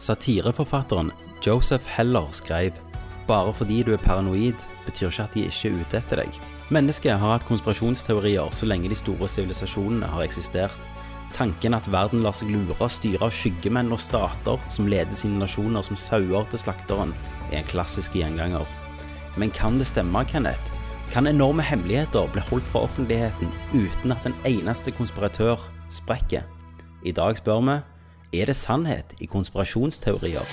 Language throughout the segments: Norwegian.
Satireforfatteren Joseph Heller skrev Bare fordi du er paranoid, betyr ikke at de ikke er ute etter deg. Mennesket har hatt konspirasjonsteorier så lenge de store sivilisasjonene har eksistert. Tanken at verden lar seg lure og styre av skyggemenn og stater som leder sine nasjoner som sauer til slakteren, er en klassisk gjenganger. Men kan det stemme, Kenneth? Kan enorme hemmeligheter bli holdt fra offentligheten uten at en eneste konspiratør sprekker? I dag spør vi er det sannhet i konspirasjonsteorier.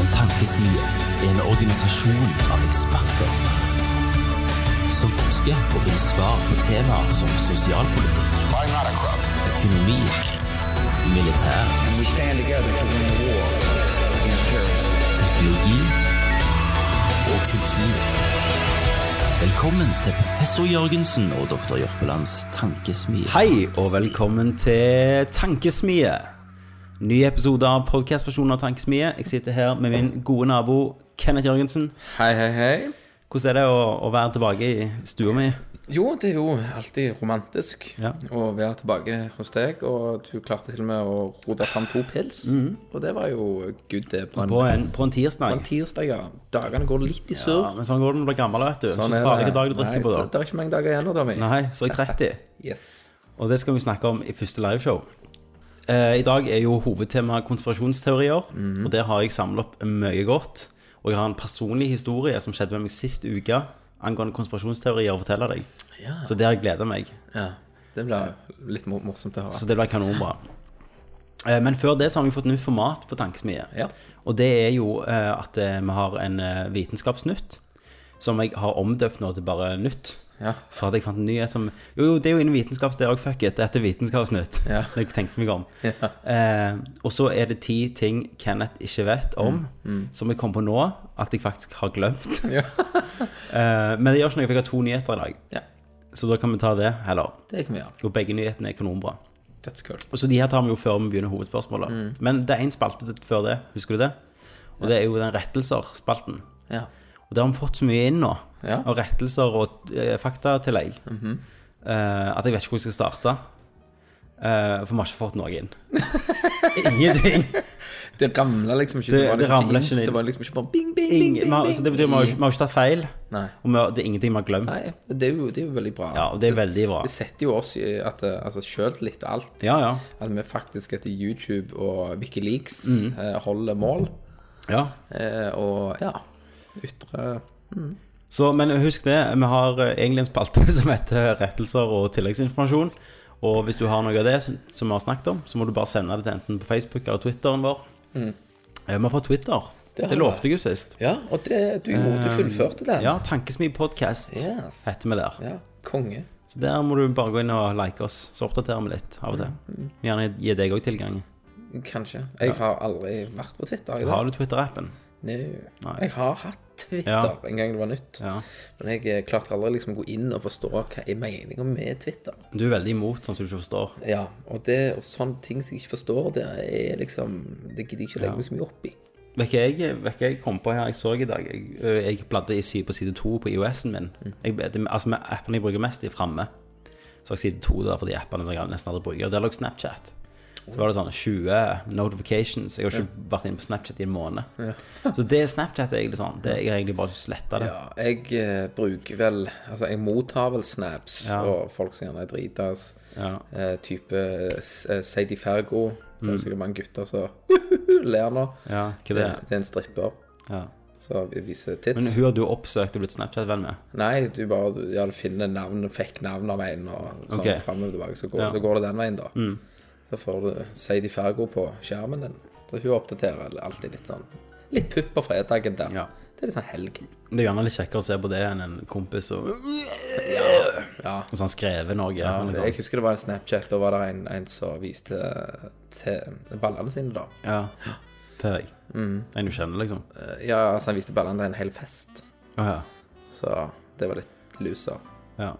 En tankesmie er en organisasjon av eksperter som forsker og finner svar på temaer som sosialpolitikk, økonomi, militær, teknologi og kultur. Velkommen til professor Jørgensen og doktor Jørpelands tankesmie. Hei, og velkommen til Tankesmie. Ny episode av podkastversjonen av Tankesmie. Jeg sitter her med min gode nabo Kenneth Jørgensen. Hei, hei, hei. Hvordan er det å, å være tilbake i stua mi? Jo, det er jo alltid romantisk Ja. å være tilbake hos deg, og du klarte til og med å rote fram to pils. Og det var jo good, det, på en, På en, på en på tirsdag. en tirsdag, ja. Dagene går litt i Ja, men sånn går det når du blir gammel, vet du. Sånn så farlige dager du drikker Nei, på da. det er ikke mange dager igjen nå, Tommy. Nei, så er jeg 30. Yes. Og det skal vi snakke om i første liveshow. Eh, I dag er jo hovedtema konspirasjonsteorier, og der har jeg samlet opp mye godt. Og jeg har en personlig historie som skjedde med meg sist uke angående konspirasjonsteorier å fortelle deg. Ja. Så det har jeg gleda meg. ja. Det blir litt mor morsomt å høre. Så det blir kanonbra. Eh, Men før det så har vi fått nytt format på Tankesmie. Ja. Og det er jo eh, at eh, vi har en vitenskapsnytt som jeg har omdøpt nå til bare nytt. Ja. For at jeg fant en nyhet som Jo, jo, det er jo innen vitenskaps, det òg. Fuck it. Dette er Vitenskapsnytt. Ja. Det jeg tenkte meg om. Eh, og så er det ti ting Kenneth ikke vet om, som jeg kom på nå at jeg faktisk har glemt. Mm, Ja. eh, men det gjør ikke noe, for jeg har to nyheter i dag. ja. Så da kan vi ta det heller. Det kan vi gjøre. Og begge nyhetene er kanonbra. Dødskult. Og så de her tar vi jo før vi begynner hovedspørsmålet. Mm. Men det er en spalte før det, husker du det? Og det er jo den rettelser-spalten. Ja. Og det har vi fått så mye inn nå, Ja. Og rettelser og eh, faktatillegg, eh, at jeg vet ikke hvor jeg skal starte. Eh, for vi har ikke fått noe inn. Ingenting. Det ramla liksom ikke. Det- Det, var det liksom ikke inn. Det var liksom ikke bare bing, bing, bing, bing, bing, så det betyr vi har vi har ikke tatt feil, Nei. og har, det er ingenting vi har glemt. Nei, det er jo, det er jo veldig bra. Ja, og det er veldig bra. Det setter jo oss i at eh, altså, sjøltillit og alt. Ja, ja. At vi faktisk etter YouTube og Wikileaks Mm. holder mål. ja. Eh, og ja, ytre Så, men husk det, vi har eh, egentlig en spalte som heter rettelser og tilleggsinformasjon. Og hvis du har noe av det som vi har snakket om, så må du bare sende det til enten på Facebook eller Twitteren vår. Mm. Vi har fått Twitter. Mm. Det Det, lovte jeg jo sist. Ja, og det, du gjorde, du fullførte den. Eh, Ja, Tankesmi podcast Yes. heter vi der. Ja, konge. Så der må du bare gå inn og like oss, så oppdaterer vi litt av og til. Mm, Gjerne gi deg òg tilgang. Kanskje. Jeg har aldri vært på Twitter. har du Twitter-appen? No. Jeg har hatt Twitter Ja. en gang det var nytt. Ja. Men jeg eh, klarte aldri liksom å gå inn og forstå hva er meninga med Twitter. Du er veldig imot, sånn som du ikke forstår. Ja, og, det, og sånne ting som jeg ikke forstår, det er liksom Det gidder jeg ikke å legge meg så mye opp i. Vet du hva jeg, kom på her jeg så i dag? Jeg, jeg bladde i side på side to på IOS-en min. Jeg, det, altså med appene jeg bruker mest, er framme. Så har jeg side to der for de appene som jeg nesten aldri bruker. Der lå Snapchat. Så var det sånn 20 notifications. Jeg har ikke vært inne på Snapchat i en måned. Så det Snapchat er egentlig sånn. Det er jeg har egentlig bare sletta det. Ja, jeg eh, bruker vel Altså, jeg mottar vel snaps Ja. og folk som gjerne er dritas. Ja. Eh, type uh, Sadie Fergo. Det er sikkert mange gutter som ler nå. Ja, hva Det, er. det er en stripper Ja. Så viser tits. Men hun har du oppsøkt og blitt Snapchat-venn med? Nei, du bare du, ja, finner navn, fikk navn av en, og sånn okay. frem og tilbake. Så går, Ja. Mm. så går det den veien, da. Så får du Sadie Fergo på skjermen din. Så hun oppdaterer alltid litt sånn Litt pupp på fredagen der. Ja. Det er litt sånn helg. Det er gjerne litt kjekkere å se på det enn en kompis og, Ja. og sånn skrevet noe. Ja, liksom. jeg husker det var en Snapchat, da var det en, en som viste til ballene sine, da. ja. Til deg. En du kjenner, liksom. Ja, altså han viste ballene til en hel fest, Oh, ja. så det var litt loser. Ja.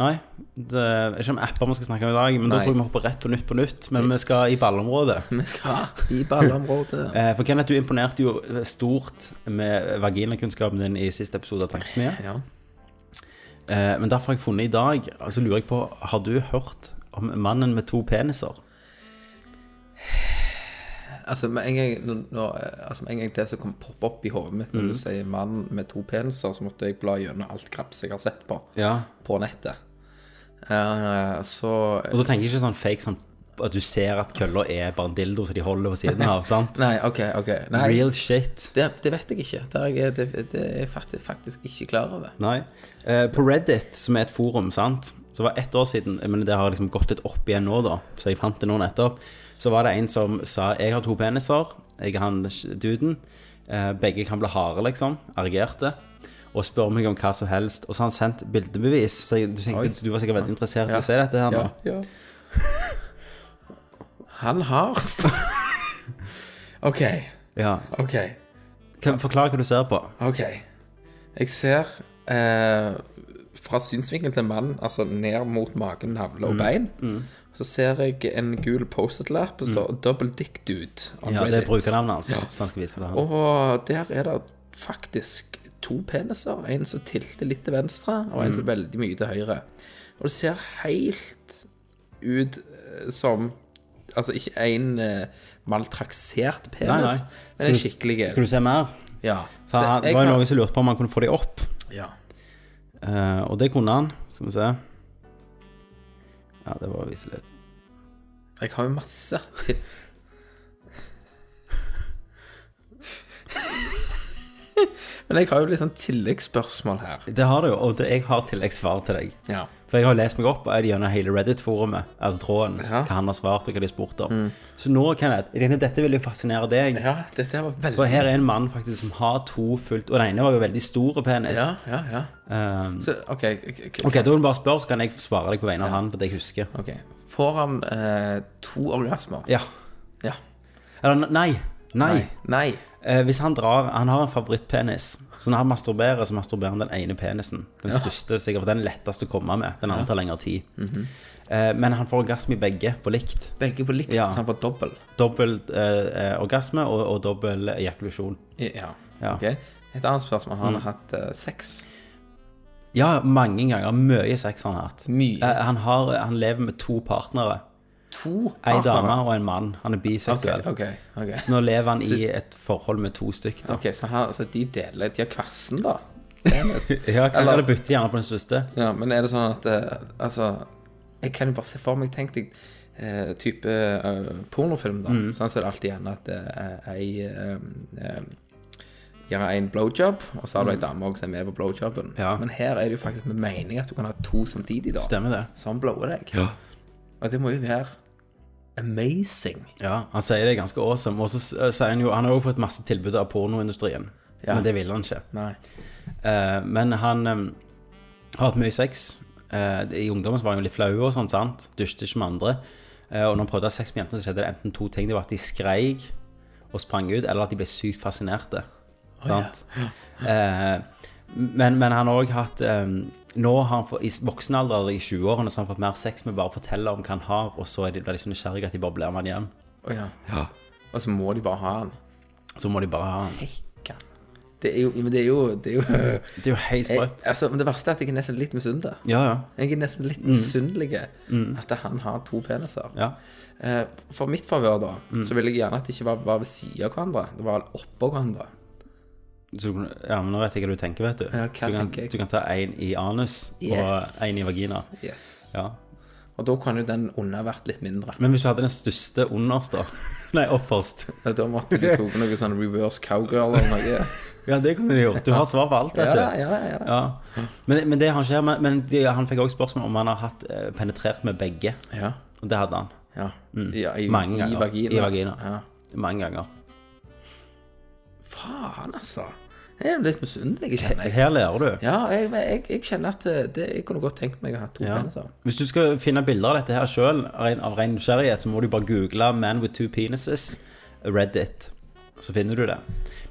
Nei, det er ikke om apper vi skal snakke om i dag, men da tror jeg vi hopper rett på Nytt på Nytt. Men vi skal i ballområdet. Vi skal i balleområdet. Eh, For Kenneth, du imponerte jo stort med vaginakunnskapen din i siste episode av Tankesmia. Ja. Eh, Men derfor har jeg funnet i dag Altså lurer jeg på Har du hørt om mannen med to peniser? Altså, med en gang, når, når, altså, med en gang det som kom poppe opp i hodet mitt når Mm. du sier mann med to peniser, så måtte jeg bla gjennom alt graps jeg har sett på Ja. på nettet. Eh, så Og du tenker ikke sånn fake sånn at du ser at kølla er bare en dildo som de holder på siden av, sant? Nei, OK, OK. Nei, Real shit. det, det vet jeg ikke. Det er jeg, det, det er jeg faktisk, faktisk ikke klar over. Nei. Eh, på Reddit, som er et forum, sant, så var ett år siden, men det har liksom gått litt opp igjen nå, da, så jeg fant det nå nettopp, så var det en som sa jeg har to peniser, jeg er han duden, eh, begge kan bli harde, liksom, erigerte, og spør meg om hva som helst, og så har han sendt bildebevis, så jeg, du, tenkte, du var sikkert veldig interessert i Ja. å se dette her nå. Ja. Han har OK, Ja. OK, Kan forklare hva du ser på. OK. Jeg ser eh, fra synsvinkel til mann, altså ned mot magen, navle og bein, så ser jeg en gul Post-It-lapp som står 'Double Dick Dude' Ja, det er brukernavnet hans, Altså, det her. Og der er det faktisk to peniser. En som tilter litt til venstre, og en som veldig mye til høyre. Og det ser helt ut eh, som Altså ikke en uh, maltraksert penis, Nei, nei. men en skikkelig Skal du se mer? Ja. For han, det var jo noen som lurte på om han kunne få dem opp. ja. Uh, og det kunne han. Skal vi se. Ja, det var visst litt Jeg har jo masse Men jeg har jo litt sånn tilleggsspørsmål her. Det har du jo, og det, jeg har tilleggssvar til deg. Ja. For jeg har lest meg opp gjennom hele Reddit-forumet, altså tråden, Ja. hva han har svart og hva de har spurt om. Så nå, Kenneth, jeg tenkte dette vil jo fascinere deg. ja, dette var veldig For her er en mann faktisk som har to fullt Og den ene var jo veldig stor penis. Ja, ja, ja. Um, Så OK. ok, da vil du bare spørre, så kan jeg svare deg på vegne av han på det jeg husker. ok. Får han eh, to orgasmer? Ja. Ja. Eller nei. Nei. Nei. Nei. Eh, hvis han drar Han har en favorittpenis. Så når han masturberer, så masturberer han den ene penisen. Den største, sikkert, den letteste å komme med. Den andre tar lengre tid. eh, men han får orgasme i begge på likt. Begge på likt, Ja. så han får dobbel. Dobbel eh, eh, orgasme og, og dobbel ejakulasjon. Ja. Ja. Ok. Et annet spørsmål. Har han hatt eh, sex? Ja, mange ganger. Mye sex har han hatt. Mye. Eh, han, har, han lever med to partnere. To Ei dame og en mann. Han er biseksuell. Okay, okay, okay. Så nå lever han i et forhold med to stykk. da Ok, så, her, så de deler De har kvassen da? Ja, kan Eller- Eller bytte gjerne på den største. Ja, men er det sånn at eh, Altså, jeg kan jo bare se for meg Tenk deg eh, type eh, pornofilm, da. Mm. Sånn så er det alltid gjerne at uh, ei uh, gjør en blowjob, og så har du ei dame også som er med på blowjobben. Mm. Ja. Men her er det jo faktisk med mening at du kan ha to samtidig, da. Stemmer det. Som blower deg. Og det må jo være amazing. Ja, han sier det er ganske awesome. Og så sier han jo Han har jo fått masse tilbud av pornoindustrien, Ja. men det ville han ikke. Eh, men han um, har hatt mye sex. Uh, I ungdommen så var han jo litt flau og sånn, sant. Dusjte ikke med andre. Uh, og når han prøvde å ha sex med jentene, så skjedde det enten to ting. Det var at de skreik og sprang ut, eller at de ble sykt fascinerte. sant? Eh, men, men han har òg hatt um, Nå har han fått, i voksen alder, i 20-årene, så har han fått mer sex med bare å fortelle om hva han har, og så er de blir de så nysgjerrige at de bare blir med han hjem. Oh, ja. Og så må de bare ha han. Så må de bare ha han. Hekka. Det er jo Men det er jo, det er jo Det er jo helt sprøtt. altså, Men det verste er at jeg er nesten litt misunnelig. Ja, ja. Jeg er nesten litt misunnelig at han har to peniser. ja. Eh, for mitt favør, da, så ville jeg gjerne at det ikke var, var ved siden av hverandre. Det var oppå hverandre. Så, ja, men nå vet jeg hva du tenker, vet du. Ja, hva du, kan, jeg? du kan ta en i anus og en i vagina. Yes. Ja. Og da kan jo den onde vært litt mindre. Men hvis du hadde den største underst, da Nei, opperst. Ja, Da måtte du tatt noe sånn reverse cowgirl eller noe. Ja, det kunne du gjort. Du har svar på alt, vet du. ja, ja, ja. Ja. Men, men det han skjer Men, men de, han fikk også spørsmål om han har hatt eh, penetrert med begge. ja. Og det hadde han. ja. ja i, Mange I vagina. I vagina. Ja. Mange ganger. Faen, altså. Jeg er litt misunnelig, kjenner jeg. Her lærer du. Ja, jeg, jeg, jeg kjenner at det, det, jeg kunne godt tenkt meg å ha to Ja. peniser. Hvis du skal finne bilder av dette her sjøl, av ren nysgjerrighet, så må du bare google 'Man with two penises', Reddit. Så finner du det.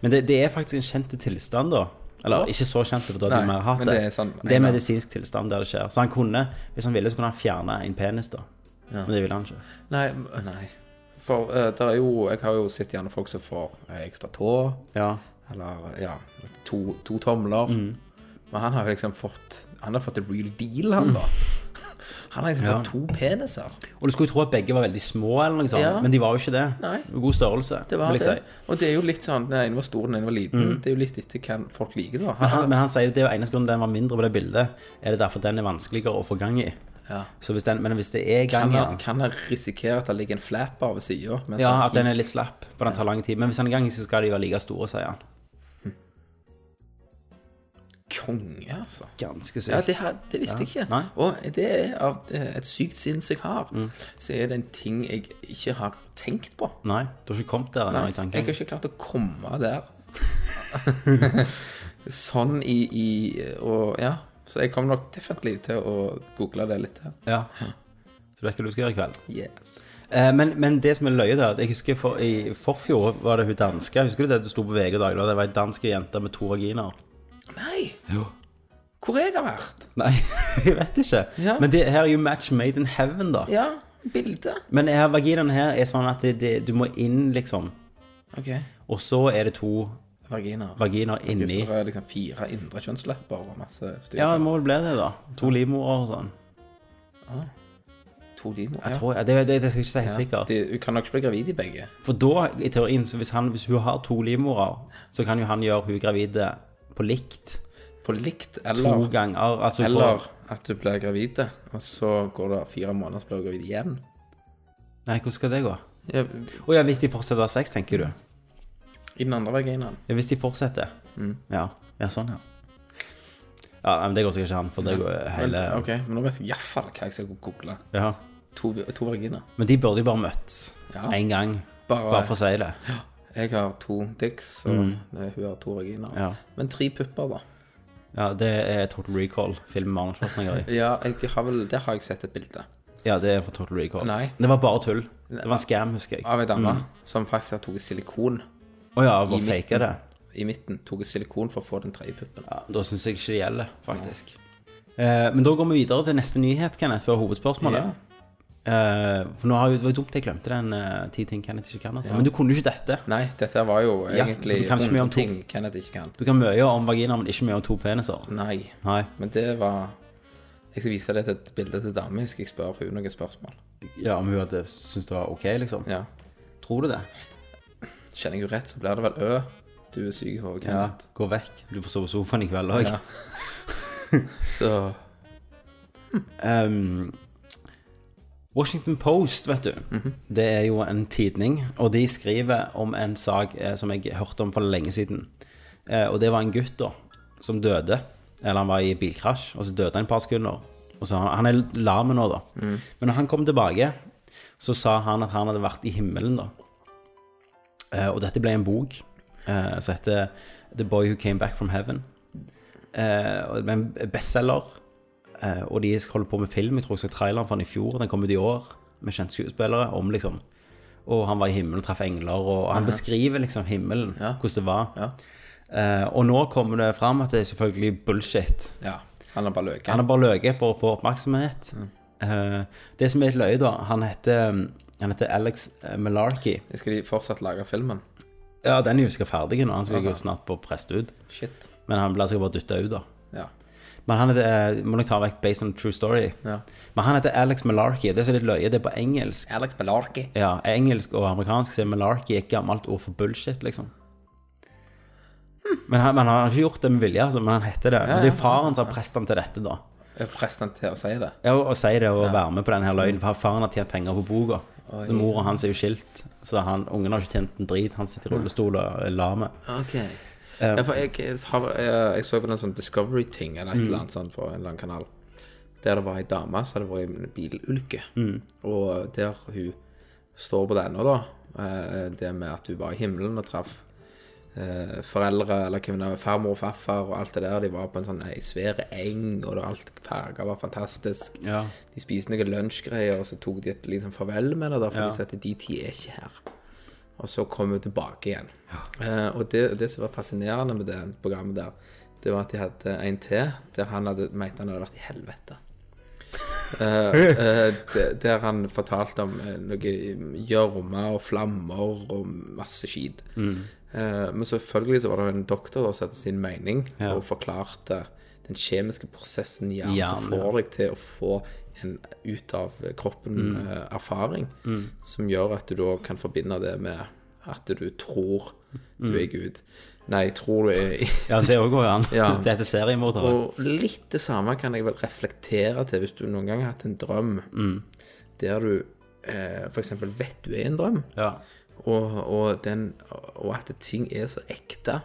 Men det, det er faktisk en kjent tilstand, da. Eller ikke så kjent, for da hadde vi mer hatt det. er sånn- det er medisinsk tilstand der det skjer. Så han kunne, hvis han ville, så kunne han fjerne en penis, da. Men det ville han ikke. Nei, nei. For uh, der er jo Jeg har jo sett gjerne folk som får eh, ekstra tå, Ja. eller ja, to, to tomler. Mm. Men han har liksom fått Han har fått the real deal, han, da. Han har liksom Ja. fått to peniser. Og du skulle jo tro at begge var veldig små, eller noe sånt, Ja. men de var jo ikke det. Nei. God størrelse, Det vil det. si. Og det er jo litt sånn Den ene var stor, den ene var liten. Det er jo litt etter hva folk liker, da. Men Han, han, men han sier jo det er jo eneste grunnen den var mindre på det bildet, er det derfor den er vanskeligere å få gang i. ja. Så hvis den, men hvis det er gang kan, i den kan han risikere at det ligger en flap over sida? Ja, at den er litt slapp, for den tar lang tid. Men hvis den er gang i, så skal de være like store, sier han. Konge, altså. Ganske sykt. Ja, det, det visste jeg ikke. Nei. Og det er av eh, et sykt sinn som jeg har, Mm. så er det en ting jeg ikke har tenkt på. Nei, du har ikke kommet der ennå i tanken? jeg har ikke klart å komme der. sånn i, i Og ja. Så jeg kommer nok definitivt til å google det litt her. Ja. Så det er hva du skal gjøre i kveld. Yes. Eh, men, men det som er løye der, jeg husker for, i forfjor var det hun danske. Husker du det det sto på VG i dag? da? Det var ei dansk jente med to vaginaer. Nei, Jo. hvor jeg har vært? Nei, jeg vet ikke. Ja. Men det her er jo match made in heaven, da. Ja, bilde. Men her, vaginaen her er sånn at det, det, du må inn, liksom. Ok. Og så er det to Vagina. så inni. det er liksom fire indre kjønnslepper og masse styr. Ja, det må vel bli det, da. To livmorer og sånn. To livmor. Jeg tror, det, det, det skal jeg ikke si helt sikkert. De, hun kan nok ikke bli gravid i begge. For da, i teorien, så hvis, han, hvis hun har to livmorer, så kan jo han gjøre hun gravide på likt. På likt, To eller, ganger. Altså hun eller får at du blir gravid, og så går det fire måneder, så blir hun gravid igjen. Nei, hvordan skal det gå? Ja, Oh, ja, hvis de fortsetter å ha sex, tenker du? I den andre vaginaen. Ja, hvis de fortsetter? Mm. Ja. ja, sånn, ja. Ja, men Det går sikkert ikke an, for det går hele Men, ok, men nå vet jeg iallfall hva jeg skal google. Ja. To, to vaginaer. Men de burde jo bare møttes Ja. én gang, Bare, bare for å si det. Jeg har to dicks, og eh, hun har to vaginaer. Ja. Men tre pupper, da. ja, det er Total Recall-filmen med Arnold Schwarzenegger i. Ja, jeg har vel, der har jeg sett et bilde Ja, det er fra Total Recall. Nei. Det var bare tull. Det var en scam, husker jeg. av ei dame som faktisk har tatt silikon Å ja, I fake det. i midten. Tok silikon for å få den tredje puppen. Ja, Da syns jeg ikke det gjelder, faktisk. Eh, men da går vi videre til neste nyhet, Kenneth, før hovedspørsmålet. Ja. Eh, for nå har jo, det var dumt jeg glemte den eh, ti ting Kenneth ikke kan. Altså. Men du kunne jo ikke dette. Nei, dette var jo egentlig ja, onde ting Kenneth ikke kan. Du kan mye om vagina, men ikke mye om to peniser. Nei, Nei. men det var Jeg skal vise deg et bilde til dame, skal jeg spørre hun noen spørsmål. Ja, Om hun hadde syntes det var ok, liksom. Ja. Tror du det? Kjenner jeg jo rett, så blir det vel Ø. Du er syk i hodet, Ja. Kenneth. Gå vekk. Du får sove på sofaen i kveld òg. Ja. Så Um, Washington Post, vet du, Mhm. det er jo en tidning, og de skriver om en sak eh, som jeg hørte om for lenge siden. Eh, og det var en gutt da, som døde, eller han var i bilkrasj, og så døde han et par sekunder. Og så, han, han er lam nå, da. Mhm. Men når han kom tilbake, så sa han at han hadde vært i himmelen, da. Eh, og dette ble en bok uh, som heter The Boy Who Came Back From Heaven. Uh, og det ble en bestselger. Uh, og de holder på med film. Jeg tror jeg så traileren for den i fjor. Den kom ut i år med kjente skuespillere om liksom Og han var i himmelen, og traff engler, og han beskriver liksom himmelen, Ja. hvordan det var. Ja. Og nå kommer det fram at det er selvfølgelig bullshit. ja. Han har bare løket. Han har bare løyet for å få oppmerksomhet. Eh, det som er litt løye, da Han heter, han heter Alex eh, Malarkey. Skal de fortsatt lage filmen? Ja, den er jo sikkert ferdig nå. Han skal jo snart på prest. Shit. Men han blir sikkert bare dytta ut, da. Ja. Men han heter eh, Må nok ta vekk Based on True Story. ja. Men han heter Alex Malarkey. Det er litt løye, det er på engelsk. Alex Malarkey. Ja, engelsk og amerikansk så er Malarkey et gammelt ord for bullshit, liksom. Men han, han har ikke gjort det med vilje, altså, men han heter det. Men det er jo faren som har presset han til dette, da. Presset han til å si det. Ja, å si det og være med på denne her løgnen. For faren har tjent penger på boka. Så Mora hans er jo skilt, så han, ungen har ikke tjent en drit. Han sitter i rullestol og er lame. Um, Ja, for jeg, jeg, har- jeg, så på en sånn Discovery-ting eller et eller annet sånt på en eller annen kanal. Der det var ei dame som hadde vært i en bilulykke. Og der hun står på denne, da, eh, det med at hun var i himmelen og traff eh, foreldre, eller hvem det var, farmor og farfar og alt det der. De var på en sånn ei svær eng, og det, alt farga var fantastisk. Ja. De spiste noen lunsjgreier, og så tok de et liksom farvel med det, for Ja. de sa at de ti er ikke her. Og så kom hun tilbake igjen. Eh, og det, det som var fascinerende med det programmet der, det var at de hadde en til der han hadde, mente han hadde vært i helvete. uh, uh, der han fortalte om uh, noe gjørme og flammer og masse skit. Mm. Eh, men selvfølgelig så var det en doktor som satte sin mening Ja. og forklarte den kjemiske prosessen i hjernen, Hjernen, som får deg til å få en ut av kroppen Mm. erfaring, erfaring, som gjør at du da kan forbinde det med at du tror du Mm. er Gud. Nei, tror du er Ja, det òg går an. Ja. Det heter seriemordere. Og litt det samme kan jeg vel reflektere til hvis du noen gang har hatt en drøm Mm. der du eh, eksempel vet du er en drøm, Ja. Og, og, den, og at ting er så ekte,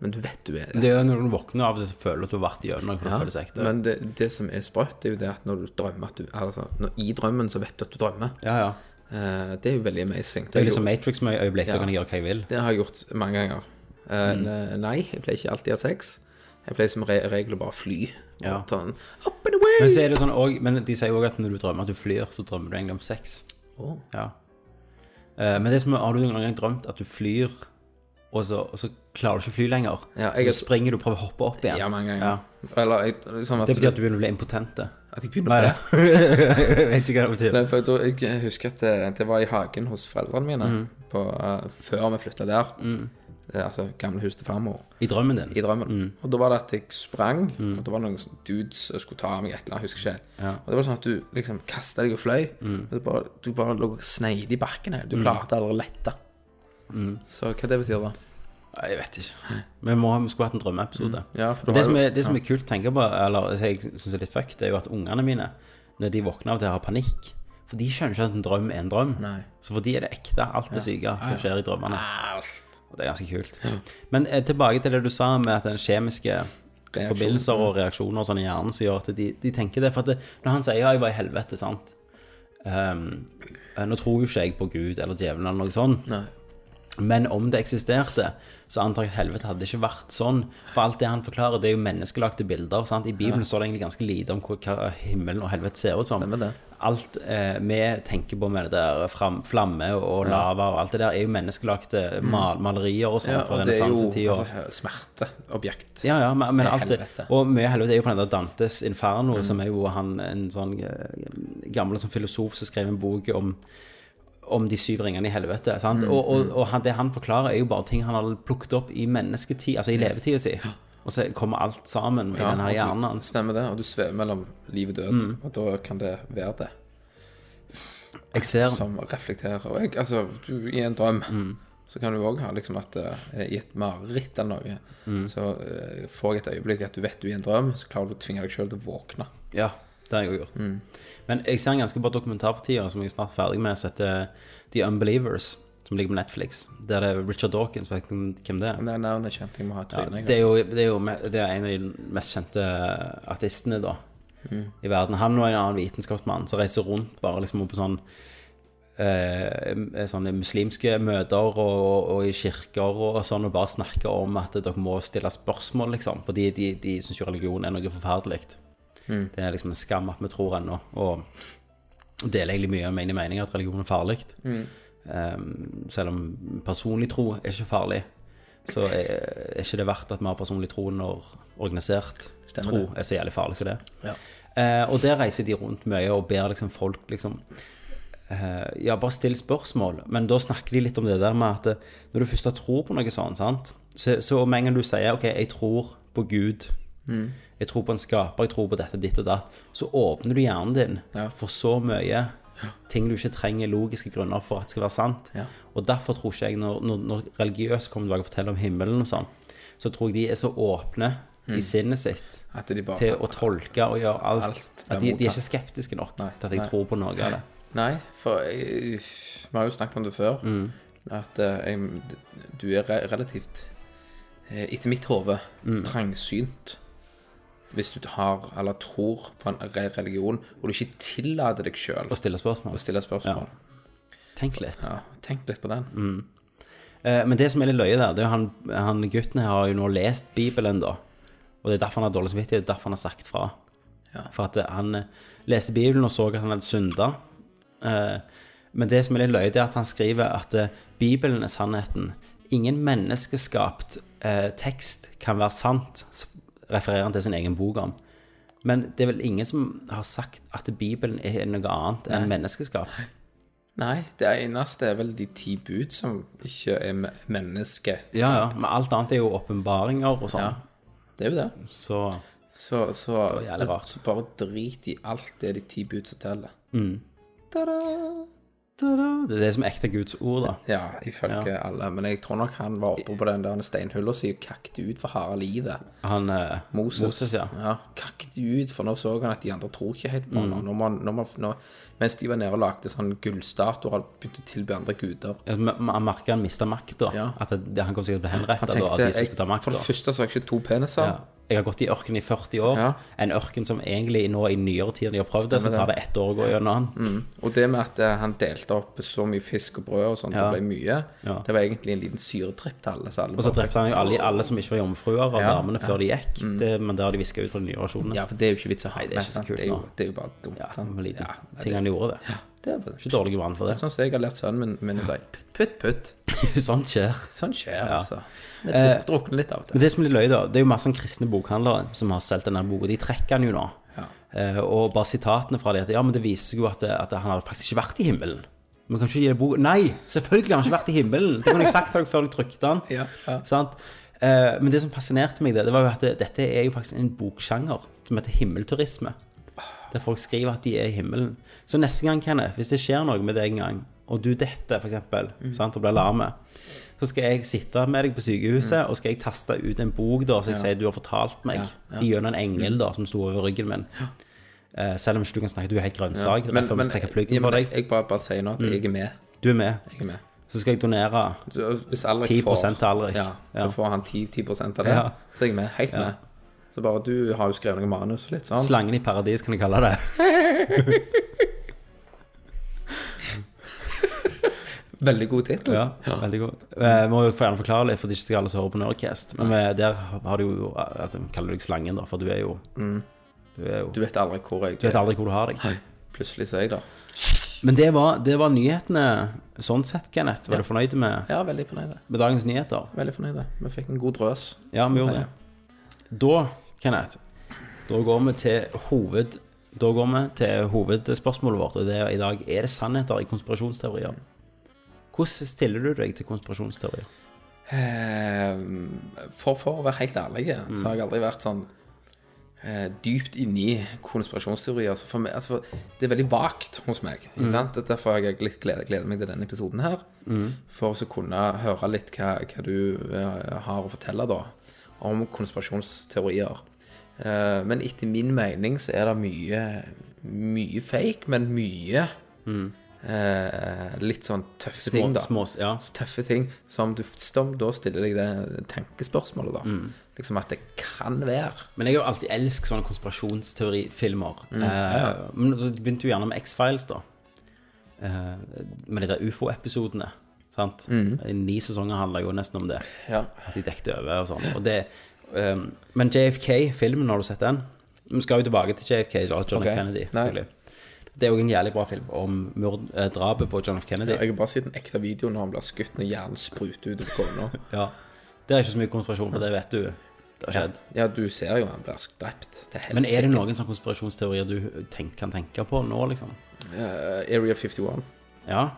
men du vet du er det. Det er når du våkner av det, så føler du at du har vært igjennom noe. Ja, det ekte. men det, det som er sprøtt, er jo det at når du drømmer at du, altså, når, I drømmen så vet du at du drømmer. ja, ja. Uh, det er jo veldig amazing. Det er har liksom jeg Matrix med øyeblikk, Ja. da kan jeg gjøre hva jeg vil. det har jeg gjort mange ganger. Uh, Mm. Nei, jeg pleier ikke alltid å ha sex. Jeg pleier som re regel å bare fly. Ja. Sånn, up and away. Men så er det sånn også, Men de sier jo òg at når du drømmer at du flyr, så drømmer du egentlig om sex. Oh. Ja. Eh, men det som er, har du noen gang drømt at du flyr, og så, og så klarer du ikke å fly lenger? Ja, jeg- så springer du og prøver å hoppe opp igjen? Ja, mange ganger. Ja. Eller jeg, liksom Det betyr at du, begynner å bli impotent? at jeg begynner Nei, å jeg vet ikke hva det betyr. Nei, for jeg, jeg husker at det, det var i hagen hos foreldrene mine Mm. på, uh, før vi flytta der. Er altså gamle huset til farmor. I drømmen din? I drømmen. Mm. Og da var det at jeg sprang, og det var noen sånne dudes som skulle ta av meg et eller annet, husker ikke helt. Ja. Og det var sånn at du liksom kasta deg og fløy. Mm. Og du bare, du bare lå og sneide i bakken. Du klarte aldri å lette. Mm. Så hva det betyr da? Jeg vet ikke. Vi, må, vi skulle hatt en drømmeepisode. Ja, Det som, er, det som er kult å tenke på, eller det jeg syns er litt fucked, det er jo at ungene mine, når de våkner av det, har panikk. For de skjønner ikke at en drøm er en drøm. Nei. Så for de er det ekte, alt det syke som skjer i drømmene. Alt. Og det er ganske kult. Men eh, tilbake til det du sa med at den kjemiske Reaksjon. forbindelser og reaksjoner og sånn i hjernen som gjør at de, de tenker det. For at det, når han sier ja, jeg var i helvete, sant eh, Nå tror jo ikke jeg på Gud eller djevelen eller noe sånt. Nei. Men om det eksisterte, så antar jeg at helvete hadde ikke vært sånn. For alt det han forklarer, det er jo menneskelagte bilder. Sant? I Bibelen står det egentlig ganske lite om hva, himmelen og helvete ser ut som. Stemmer det. Alt eh, vi tenker på med det der fram, flamme og lava og alt det der, er jo menneskelagte mal, malerier og sånn Ja, fra renessansetida. altså, smerteobjekt. Ja, ja, men, men alt det. Og mye helvete er jo fra den der Dantes Inferno, som er jo han en sånn eh, gammel sånn filosof som skrev en bok om om de syv ringene i helvete. Sant? Og, og, og han, det han forklarer, er jo bare ting han har plukket opp i mennesketid, altså i levetida si. Og så kommer alt sammen i Ja, den her og hjernen hans. Stemmer det. Og du svever mellom liv og død. Mm. Og da kan det være det ser som reflekterer. Og jeg, altså, du, i en drøm Mm. så kan du òg ha liksom at uh, i et mareritt eller noe, Mm. så uh, får jeg et øyeblikk at du vet du er i en drøm, så klarer du å tvinge deg sjøl til å våkne. Ja, det har jeg òg gjort. Mm. Men jeg ser en ganske bra dokumentar på tida som jeg er snart ferdig med, som heter The Unbelievers, som ligger på Netflix. Der det er Richard Dawkins, vet du hvem det er? Det er navnet kjent. Jeg må ha Ja, det, er jo, det er jo det er en av de mest kjente artistene da i verden. Han og en annen vitenskapsmann som reiser rundt bare liksom på sånn eh, sånne muslimske møter og, og i kirker og sånn, og bare snakker om at dere må stille spørsmål, liksom. Fordi de, de syns jo religion er noe forferdelig. Det er liksom en skam at vi tror ennå. Og deler egentlig mye av mine meninger at religion er farlig. Um, selv om personlig tro er ikke farlig, så er, er ikke det verdt at vi har personlig tro når organisert Stemmer tro det. er så jævlig farlig som det. Ja. Uh, og der reiser de rundt mye og ber liksom folk liksom uh, Ja, bare still spørsmål. Men da snakker de litt om det der med at eh, når du først tror på noe sånt, sant? Så, så med en gang du sier OK, jeg tror på Gud, Mm. Jeg tror på en skaper, jeg tror på dette, ditt og datt, så åpner du hjernen din Ja. for så mye ting du ikke trenger logiske grunner for at det skal være sant. Ja. Og derfor tror ikke jeg, når, når, når religiøse kommer tilbake og forteller om himmelen og sånn, så tror jeg de er så åpne i sinnet sitt bare til å tolke og gjøre alt. Alt at de, de er ikke skeptiske nok Nei, til at jeg nei. tror på noe av det. Nei, for jeg, vi har jo snakket om det før. Mm. At eh, jeg, du er relativt, eh, etter mitt hode, Mm. trangsynt. Hvis du har, eller tror på en re religion, og du ikke tillater deg sjøl å stille spørsmål. å stille spørsmål. Tenk litt. Ja, tenk litt på den. Mm. Eh, men det som er litt løye der, det er jo han, han gutten her har jo nå lest Bibelen, da. Og det er derfor han har dårlig samvittighet, det er derfor han har sagt fra. Ja. For at eh, han eh, leste Bibelen og så at han hadde synda. Eh, men det som er litt løye, det er at han skriver at eh, Bibelen er sannheten. Ingen menneskeskapt eh, tekst kan være sant, refererer han til sin egen bok om. Men det er vel ingen som har sagt at Bibelen er noe annet enn menneskeskapt. Nei, det eneste er vel de ti bud som ikke er me- menneske. Ja, ja, men alt annet er jo åpenbaringer og sånn. Ja. Det er jo det. Så Så, så, rart. så bare drit i alt det de ti buds forteller. Det er det som er ekte Guds ord, da. Ja, ifølge alle. Men jeg tror nok han var oppe på den der steinhulla si og kakte ut for harde livet. Han eh, Moses. Moses, ja. ja. Kakte ut, for nå så han at de andre tror ikke helt på Mm. Når man, når man, når, mens de var nede og lagde sånn gullstatuer og begynte å tilby andre guder. Ja, man merka han mista makta. Ja. At det, han kom sikkert til å bli henrettet. Han da, tenkte de skulle jeg, ta For det første så har jeg ikke to peniser. Ja. Jeg har gått i ørken i 40 år. Ja. En ørken som egentlig nå i nyere tid de har prøvd det, så tar det. det ett år å gå gjennom den. Og det med at eh, han delte opp så mye fisk og brød og sånt, Ja. det ble mye, Ja. det var egentlig en liten syretripp til alle. Så alle Og så drepte han jo alle, alle som ikke var jomfruer av damene før de gikk. Det, men det har de viska ut fra de nye versjonene. Ja, for det er jo ikke vits å ha det er så sant? kult det, er jo, det er jo bare dumt. Ja, sant? liten Ja, ting han gjorde det. det er bare Ikke dårlig vann for det. Sånn som jeg har lært sønnen min, min å si putt, putt, putt. Sånt skjer. Sånn skjer, altså. Vi Eh, druk, drukner litt av og Men det som er litt løye, da, det er jo masse sånn kristne bokhandlere som har solgt denne boka. De trekker den jo nå. Ja. Eh, og bare sitatene fra dem at ja, men det viser seg jo at, at han har faktisk ikke vært i himmelen. Men kan ikke gi det bok Nei, selvfølgelig har han ikke vært i himmelen! Det kunne jeg sagt til dere før dere trykte den. Ja, ja. Sant? Eh, men det som fascinerte meg, det, det var jo at det, dette er jo faktisk en boksjanger som heter himmelturisme. Der folk skriver at de er i himmelen. Så neste gang, Kenneth, hvis det skjer noe med deg en gang, og du detter, eksempel, Mm. sant, og blir lame, så skal jeg sitte med deg på sykehuset, og skal jeg taste ut en bok da, som jeg sier du har fortalt meg, Mm. Ja, ja. gjennom en engel da, som sto over ryggen min. Uh, selv om ikke du kan snakke, du er helt grønnsak. er Men, men, jeg, ja, deg. jeg bare, bare sier nå at jeg er med. Du er med. Jeg er med. Så skal jeg donere Så hvis 10% får, til Alrik. Ja, så Ja. får han 10, 10 av det. Ja. Så er jeg med. Helt med. Så bare du har jo skrevet noe manus litt sånn. Slangen i paradis, kan jeg kalle det. Veldig god tittel. Ja, veldig god. Vi må jo gjerne forklare litt, for det er ikke alle som hører på Nerdcast. Men vi, der har du jo altså, Kaller du deg Slangen, da, for du er jo Du er jo Du vet aldri hvor jeg Du vet aldri hvor du har deg. Plutselig så er jeg der. Men det var, det var nyhetene sånn sett, Kenneth. Var du fornøyd med, Ja, veldig fornøyd. med dagens nyheter? Veldig fornøyd. Vi fikk en god drøs. Ja, vi gjorde det. Da, Kenneth, da går vi til hoved... Da går vi til hovedspørsmålet vårt, og det er i dag er det sannheter i konspirasjonsteorier. Hvordan stiller du deg til konspirasjonsteorier? Eh, For, for å være helt ærlig, så har jeg aldri vært sånn eh, dypt inni konspirasjonsteorier. Altså for meg, altså for, det er veldig vagt hos meg. Ikke sant? Mm. er Derfor har jeg litt gleder, gleder meg til denne episoden her. For å kunne høre litt hva, hva du uh, har å fortelle da om konspirasjonsteorier. Uh, men etter min mening så er det mye, mye fake, men mye eh, litt sånn tøffe Små, ting, da små, ja. tøffe ting som du som da stiller deg det tenkespørsmålet, da. Mm. Liksom at det kan være. Men jeg har jo alltid elsket sånne konspirasjonsteorifilmer. eh, men det begynte jo gjerne med X-Files, da. Eh, med de der ufo-episodene. Sant? Ni sesonger handler jo nesten om det. Ja. At de dekket over og sånn. Og det, eh, men JFK, filmen, har du sett den? Vi skal jo tilbake til JFK, John okay. Ok. Kennedy. Selvfølgelig. Det er jo en jævlig bra film om mord, eh, drapet på John F. Kennedy. Jeg har bare sett en ekte video når han blir skutt når hjernen spruter ut av kona. Ja. Det er ikke så mye konspirasjon, for det vet du. Det har skjedd. Ja, du ser jo han blir drept til helsike. Men er det noen sånne konspirasjonsteorier du tenk, kan tenke på nå, liksom? Uh, Area 51. Ja.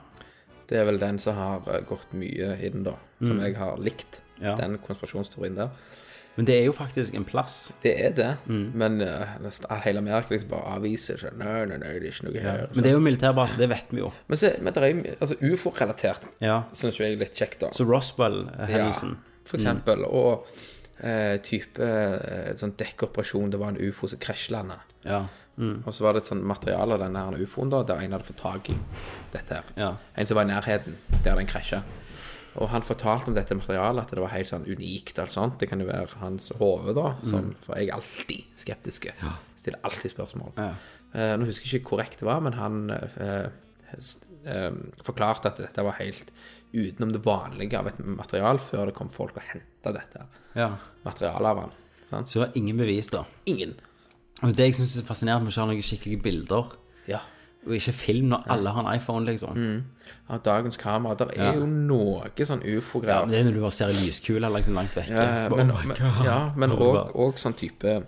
Det er vel den som har eh, gått mye i den, da. Som jeg har likt. Mm. Ja. Den konspirasjonsteorien der. Men det er jo faktisk en plass. Det er det, Mm. men uh, hele Amerika liksom bare avviser seg. Nei, nei, nei, det er ikke noe her. Men det er jo militærbase, det vet vi jo. Men, se, men det er jo altså, ufo-relatert, Ja. syns jeg er litt kjekt, da. Så Roswell-hendelsen. For eksempel. Og eh, type eh, sånn dekkoperasjon. Det var en ufo som krasjlanda. Ja. Mm. Og så var det et sånt materiale av her ufoen da, der en hadde fått tak i dette her. Ja. En som var i nærheten der den krasja. Og han fortalte om dette materialet, at det var helt sånn unikt. og alt sånt. Det kan jo være hans hode, da. Sånn, for jeg er alltid skeptisk. Stiller alltid spørsmål. Ja. Eh, nå husker jeg ikke korrekt det var, men han eh, eh, forklarte at dette var helt utenom det vanlige av et material, før det kom folk og henta dette ja. materialet av han. Sant? Så det var ingen bevis, da. Ingen. Og det jeg syns er fascinerende med å se noen skikkelige bilder, Ja. Og ikke film når alle har en iPhone, liksom. Ja, dagens kamera. Der er Ja. jo noe sånn Ja, ufo-greier. men det er når du bare ser en lyskule liksom langt vekke. Ja, men, oh my men, God. ja, men Og du også, sånn type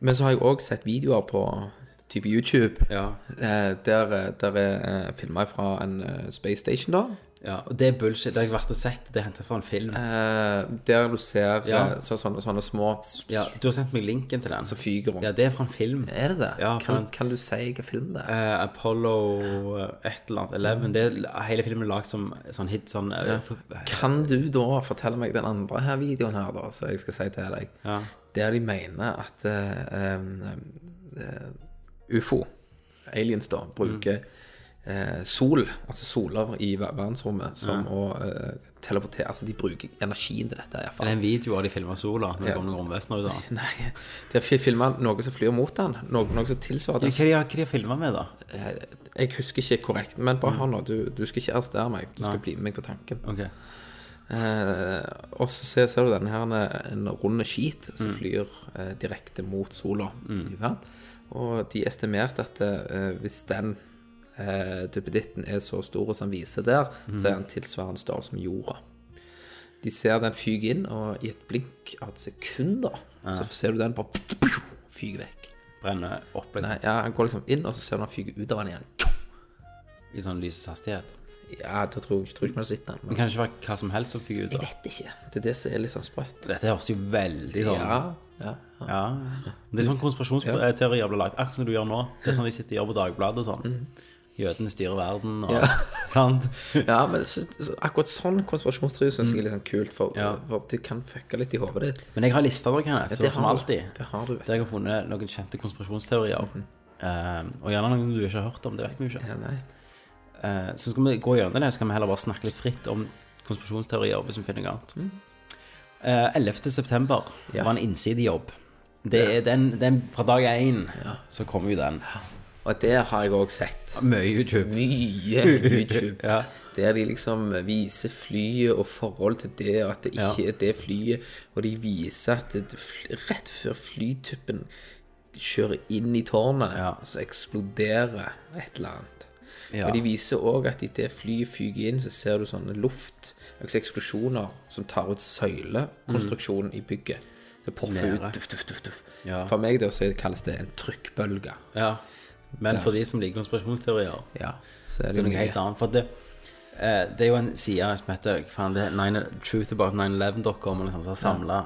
Men så har jeg òg sett videoer på type YouTube Ja. eh, der, det er eh, filma fra en eh, space station, da. Ja, og det er bullshit. Det har jeg vært og sett. Det er hentet fra en film. Eh, der du ser Ja. eh, så, sånne, sånne små Ja, du har sendt meg linken til den. som fyker rundt. Ja, det er fra en film. Er det det? Ja, kan, en- kan du si hvilken film det er? Eh, Apollo eh, et eller annet, 11. Det er, hele filmen er lagd som sånn hit, sånn eh, for- Kan du da fortelle meg den andre her videoen her, da, så jeg skal si til deg? Ja. Der de mener at eh, eh, ufo, aliens da, bruker eh, sol, altså soler i verdensrommet, som å eh, teleportere Altså, de bruker energien til dette, Det er iallfall. en video av de filmer sola når det kom noen romvesener ut av. Nei, de har filma noe som flyr mot den, noe, noe som tilsvarer Hva den. de har, hva de filmet med, da? Jeg husker ikke korrekt, men bare hør nå, du, du skal ikke arrestere meg, du skal bli med meg på tanken. Okay. Eh, og så ser, ser du denne her en, rund skit som Mm. flyr eh, direkte mot sola. Sant? Og de estimerte at eh, hvis den eh, duppeditten er så stor som den viser der, Mm. så er den tilsvarende størrelse med jorda. De ser den fyke inn, og i et blink av et sekund da, så ser du den bare fyke vekk. Brenner opp, liksom. Nei, ja, Han går liksom inn, og så ser du den fyke ut av den igjen. I sånn lysets hastighet. Ja, da tror, tror ikke man sitter den. Men... Det kan ikke være hva som helst som fyker ut. jeg vet ikke. Det er det som er litt sånn sprøtt. Dette høres jo veldig sånn Ja, ja, ja. Ja. Det er sånn konspirasjonsteorier blir lagt, akkurat som du gjør nå. Det er sånn de sitter og gjør på Dagbladet og sånn. Jødene styrer verden og. Ja. Sant? Ja, men så, så, akkurat sånn konspirasjonsteori syns jeg er litt sånn kult, for, Ja. for det kan fucke litt i hodet ditt. Men jeg har lista dere, Kenneth, så, det som har du. alltid. Det har du, vet Der jeg har funnet noen kjente konspirasjonsteorier. Eh, og gjerne noen du ikke har hørt om. Det vet vi jo ikke. Ja, nei. Eh, så skal vi gå gjennom det, så kan vi heller bare snakke litt fritt om konspirasjonsteorier hvis vi finner noe annet. Eh, 11. september Ja. var en innsidejobb. Det er den, den Fra dag én så kommer jo den. Og det har jeg òg sett. Mye YouTube. Mye YouTube. Ja. Der de liksom viser flyet og forhold til det, og at det ikke er det flyet. Og de viser at det, rett før flytuppen kjører inn i tårnet, Ja. så eksploderer et eller annet. Ja. Og de viser òg at idet flyet fyker inn, så ser du sånne luft, altså eksplosjoner, som tar ut søylekonstruksjonen i bygget. Så popper Nede. ut duff, duff, duff. Ja. For meg det kalles det en trykkbølge. Ja. Men for de som liker konspirasjonsteorier, Ja, så er så det er det noe helt annet. For det, eh, det er jo en side som heter fan, det nine, 9, truthabout911.com eller noe som har samla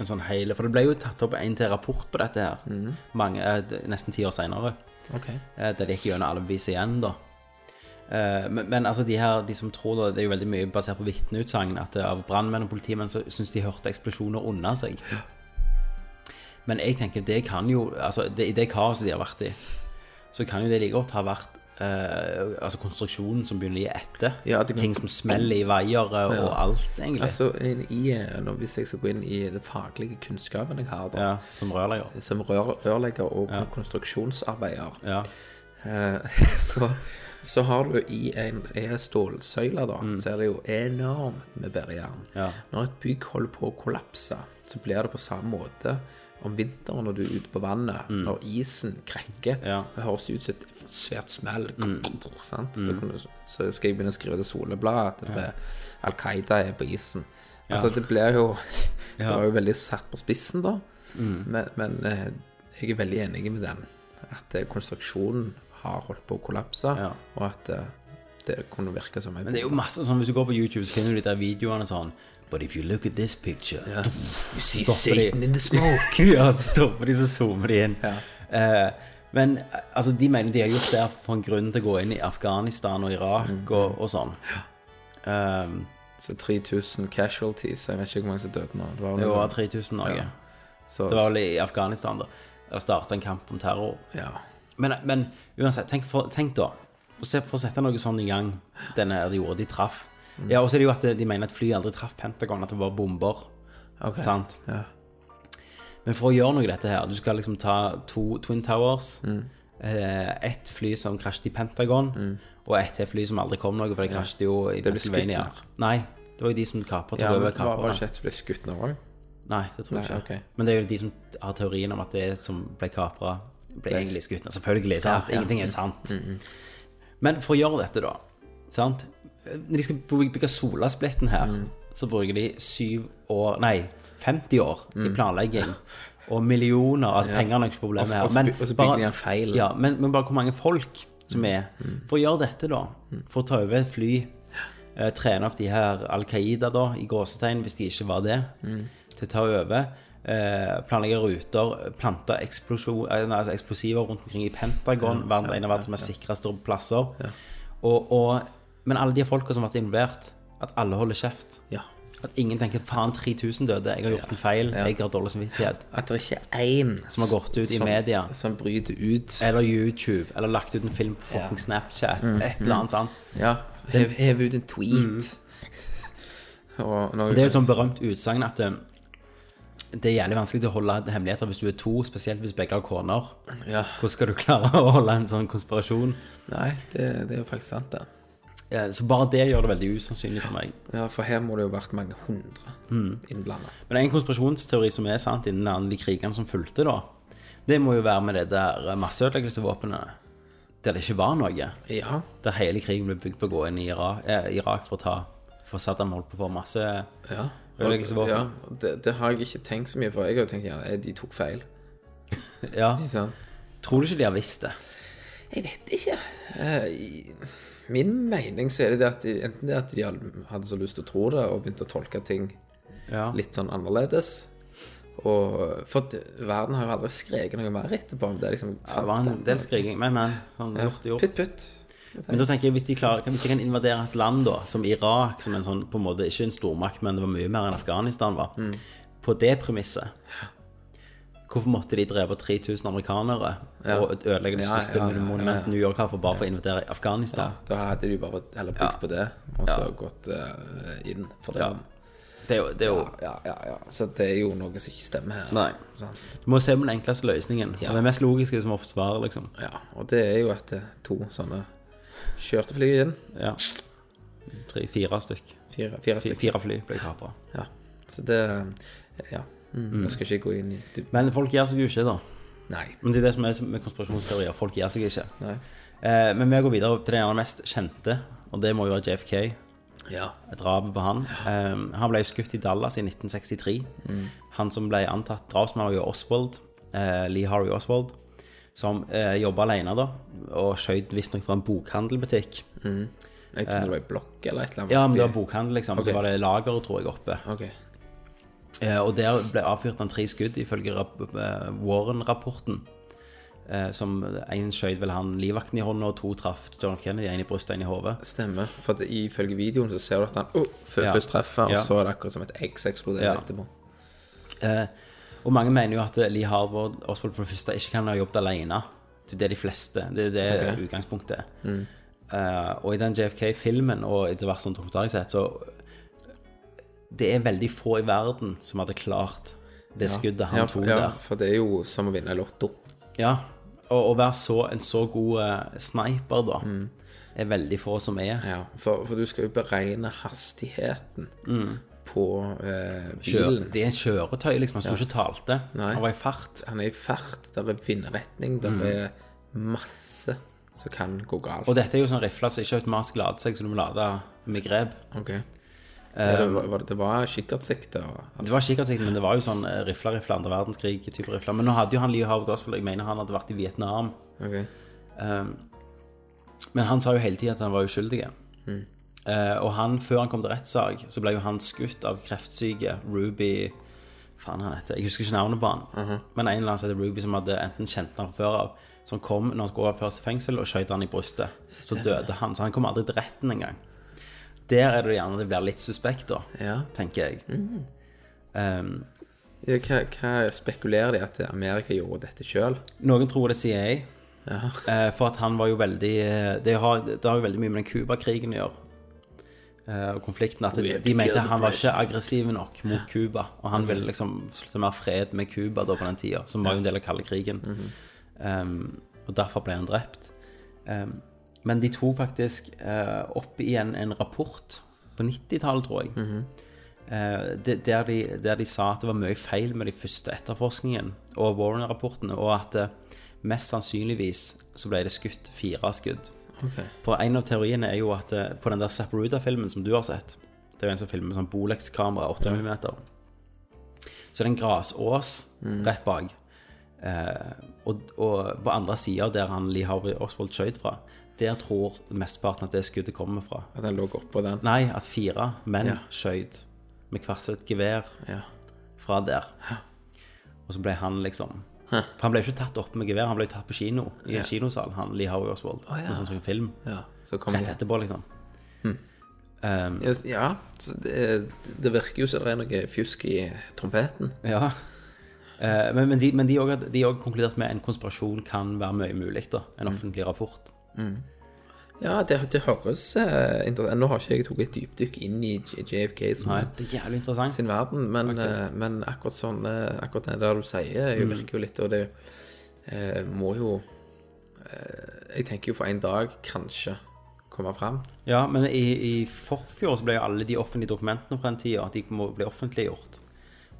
en sånn hele For det ble jo tatt opp en til rapport på dette her, mange, eh, nesten ti år seinere. Okay. Eh, Der de gikk gjennom alle bevis igjen, da. Eh, Men, men altså, de her, de som tror da, det er jo veldig mye basert på vitneutsagn, eh, av brannmenn og politimenn så syns de hørte eksplosjoner unna seg. Men jeg tenker, det kan jo Altså, det, i det kaoset de har vært i, så kan jo det like godt ha vært eh, altså konstruksjonen som begynner å gi etter. Ja, kan... Ting som smeller i vaiere og alt, egentlig. Altså, i, nå, hvis jeg skal gå inn i det faglige kunnskapen jeg har, da, ja, som rørlegger. som rør, rørlegger og konstruksjonsarbeider, Ja. eh, så, så har du i en, en stålsøyle, da, så er det jo enormt med bærejern. Mm. Ja. Når et bygg holder på å kollapse, så blir det på samme måte om vinteren når du er ute på vannet, når isen krekker. Mm. Ja. Mm. Det høres ut som et svært smell. Sant? Så, kan du, så skal jeg begynne å skrive til Solebladet at er Al Qaida er på isen. Altså, det blir jo Det var jo veldig satt på spissen, da. Mm. Men, men eh, jeg er veldig enig med den. At eh, konstruksjonen har holdt på å kollapse, Ja. og at eh, det kunne virke som en Men det er jo masse sånn, hvis du går på YouTube, så finner du de der videoene sånn But if you look at this picture You see stopper de. Satan in the smoke. ja, så stopper de, så zoomer de inn. Eh, men eh, altså, de mener de har gjort det for en grunn til å gå inn i Afghanistan og Irak Mm. og, og sånn. Um, Så 3000 casualties. Jeg vet ikke hvor mange som døde nå. Det var jo, var 3000 Norge. Ja. Så, Det var vel i Afghanistan, da. Der starta en kamp om terror. ja. Men, men uansett, tenk, for, tenk da for, å sette noe sånn i gang denne her de gjorde, de traff. Ja, og så er det jo at de mener at flyet aldri traff Pentagon, at det var bomber. Okay. Sant? Ja. Men for å gjøre noe dette her Du skal liksom ta to Twin Towers Mm. eh, Ett fly som krasjet i Pentagon Og ett til fly som aldri kom noe For det krasjet jo i Det Pennsylvania. Nei, det var jo de som kapret ja over var, var det ikke et som ble skutt nå òg? Nei, det tror jeg Nei, ikke Okay. Men det er jo de som har teorien om at det som ble kapret Ble egentlig skutt. Selvfølgelig, sant? Ja. Ingenting er jo sant Men for å gjøre dette da Sant? Når de skal bygge solasplitten her Mm. Så bruker de syv år Nei, 50 år Mm. i planlegging Og millioner Altså penger er ikke problemet her men og så bygger de en feil. ja, men, men bare hvor mange folk som er For å gjøre dette, da, for å ta over et fly eh, trene opp de her Al Qaida, da, i gåsetegn, hvis de ikke var det, til å ta over. Eh, planlegge ruter, plante eh, altså eksplosiver rundt omkring i Pentagon, ja, en av verdens mest sikreste plasser. Og, og, men alle de folka som har vært involvert, at alle holder kjeft. Ja. At ingen tenker 'faen, 3000 døde, jeg har gjort en feil, jeg har dårlig samvittighet'. At det ikke er én Som har gått ut i media. Som bryter ut. Eller YouTube, eller lagt ut en film på fucking Snapchat, et eller annet sånt. Ja. Hev, hev ut en tweet. Og når, Det er jo sånn berømt utsagn at det, er jævlig vanskelig å holde hemmeligheter hvis du er to, spesielt hvis begge har koner. ja. Hvordan skal du klare å holde en sånn konspirasjon? Nei, det, det er jo faktisk sant, det. Ja, Så bare det gjør det veldig usannsynlig for meg. Ja, For her må det jo ha vært mange hundre Mm. innblanda. Men en konspirasjonsteori som er sant innen alle de krigene som fulgte, da, det må jo være med det der masseødeleggelsesvåpenet der det ikke var noe. Ja. Der hele krigen ble bygd på å gå inn i Irak, eh, Irak for å ta For Saddam holdt på å få masse ja. Ødeleggelsesvåpen. ja det, det har jeg ikke tenkt så mye på. Jeg har jo tenkt gjerne de tok feil. Ja. Ikke sant? Tror du ikke de har visst det? Jeg vet ikke. Eh, I min mening så er det det at de, enten det at de hadde så lyst til å tro det, og begynte å tolke ting Ja. litt sånn annerledes. Og For at verden har jo aldri skreket noe mer etterpå. Det liksom, ja, Det var en del skriking, men, men. Sånn, gjort gjort. Putt, putt. Men da tenker jeg, hvis de, klarer, hvis de kan invadere et land da, som Irak, som en sånn, på en måte, ikke en stormakt, men det var mye mer enn Afghanistan var, Mm. på det premisset, hvorfor måtte de drepe 3000 amerikanere Ja. og ødelegge det største ja, ja, monumentet. New York har for bare for å invadere Afghanistan? Da hadde de bare heller bygd på det, og så gått uh, inn for det. Det er jo, det er jo Ja, ja, ja. Så det er jo noe som ikke stemmer her. Nei. Sant? Du må se på den enkleste løsningen. Ja. Og det mest logiske som ofte svarer, liksom. Ja, og det er jo at er to sånne kjørte flyet inn. Ja. Tre-fire stykk. Fire, fire stykk. Fire fly ble kapra. Ja. Så det Ja. Mm. Jeg skal ikke gå inn i du... Men folk gir seg jo ikke, da. Nei. Men det er det som er med konspirasjonsteorier. Folk gir seg ikke. Nei. Eh, men vi går videre til den mest kjente, og det må jo være JFK. Ja. Drapet på han. Eh, han ble skutt i Dallas i 1963. Han som ble antatt drapsmann, var jo Oswald. Eh, Lee Harvey Oswald. Som eh, jobba alene, da, og skjøt visstnok fra en bokhandelbutikk. Jeg trodde det var ei blokk eller et eller annet. Ja, men det var bokhandel, liksom. Okay. Så var det lageret, tror jeg, oppe. Okay. Eh, og der ble avfyrt han tre skudd, ifølge eh, Warren-rapporten. Eh, som en skjøt vel han livvakten i hånda, og to traff John. Kennedy, Én i brystet, én i hodet. Stemmer. For at ifølge videoen så ser du at han oh, før Ja. først treffer, og Ja. så er det akkurat som et egg som eksploderer Ja. etterpå. Eh, og mange mener jo at Lee Harvard Oswald for det første ikke kan ha jobbet alene. Det er det de fleste Det er det okay. utgangspunktet Mm. Uh, og i den JFK-filmen og etter hvert som jeg har sett, så Det er veldig få i verden som hadde klart det skuddet han ja, tok ja, der. for det er jo som å vinne Lotto. Ja, og å være så, en så god uh, sniper, da, er veldig få som er. Ja, for, for du skal jo beregne hastigheten på eh, Kjør, bilen. det er en kjøretøy, liksom. Han sto ikke og talte. Nei. Han var i fart. Han er i fart, der er vindretning, der er masse som kan gå galt. Og dette er jo sånn rifle som ikke automatisk lader seg, så du må lade med grep. Okay. Ja, det, var, det, var kikkertsikte Det var kikkertsikt, men det var jo sånn eh, rifler rifle andre verdenskrig-type rifler. Men nå hadde jo han Lee Harvard Oswald, jeg mener han hadde vært i Vietnam. Okay. Um, men han sa jo hele tida at han var uskyldig. Eh, og han, før han kom til rettssak, så ble jo han skutt av kreftsyke Ruby Faen han heter Jeg husker ikke navnet på han. Men en eller annen heter Ruby, som hadde enten kjent han før av, som kom når han skulle først til fengsel, og skjøt han i brystet. Så døde han. Så han kom aldri til retten engang. Der er det gjerne det blir litt suspekt, da, Ja. tenker jeg. Um, ja hva, hva spekulerer de at Amerika gjorde dette sjøl? Noen tror det er CIA, Ja. eh, for at han var jo veldig eh, Det har, det har jo veldig mye med den Cuba-krigen å gjøre. Eh, og konflikten at de, mente han var ikke aggressiv nok mot Cuba. Og han ville liksom slutte mer fred med Cuba på den tida, som var jo en del av kalde krigen. um, og derfor ble han drept. Um, men de tok faktisk uh, opp igjen en rapport på 90-tallet, tror jeg. Det- der, de, der de sa at det var mye feil med de første etterforskningen og Warren-rapportene, og at uh, mest sannsynligvis så ble det skutt fire skudd. Ok. For en av teoriene er jo at eh, på den der Zapruda-filmen som du har sett Det er jo en som filmer med sånn Bolex-kamera, 8 mm. Så det er en grasås rett bak. Eh, og, og på andre sida, der han Lee Harvey Oswald skjøt fra, der tror mesteparten at det skuddet kommer fra. At han lå oppå den. Nei, at fire menn Ja. skjøt med hvert sitt gevær Ja. fra der. Og så ble han liksom For han ble ikke tatt opp med gevær, han ble tatt på kino, i en kinosal, han Lee Harvey Oswald, ja. mens han så film. ja. Så kom Rett jeg. etterpå, liksom. Um, Ja, Ja, det, det virker jo som det er noe fjusk i trompeten. ja. Uh, men, men de har også konkludert med en konspirasjon kan være mye mulig, da. En offentlig rapport. Ja, det, det høres uh, interessant Nå har ikke jeg tatt et dypdykk inn i JFK sin, Nei, det er jævlig interessant. sin verden, men, eh, men akkurat sånn uh, Akkurat det der du sier, jo virker jo litt Og det eh, må jo eh, Jeg tenker jo for en dag kanskje komme fram. Ja, men i, i forfjor så ble jo alle de offentlige dokumentene fra den tida de ble offentliggjort.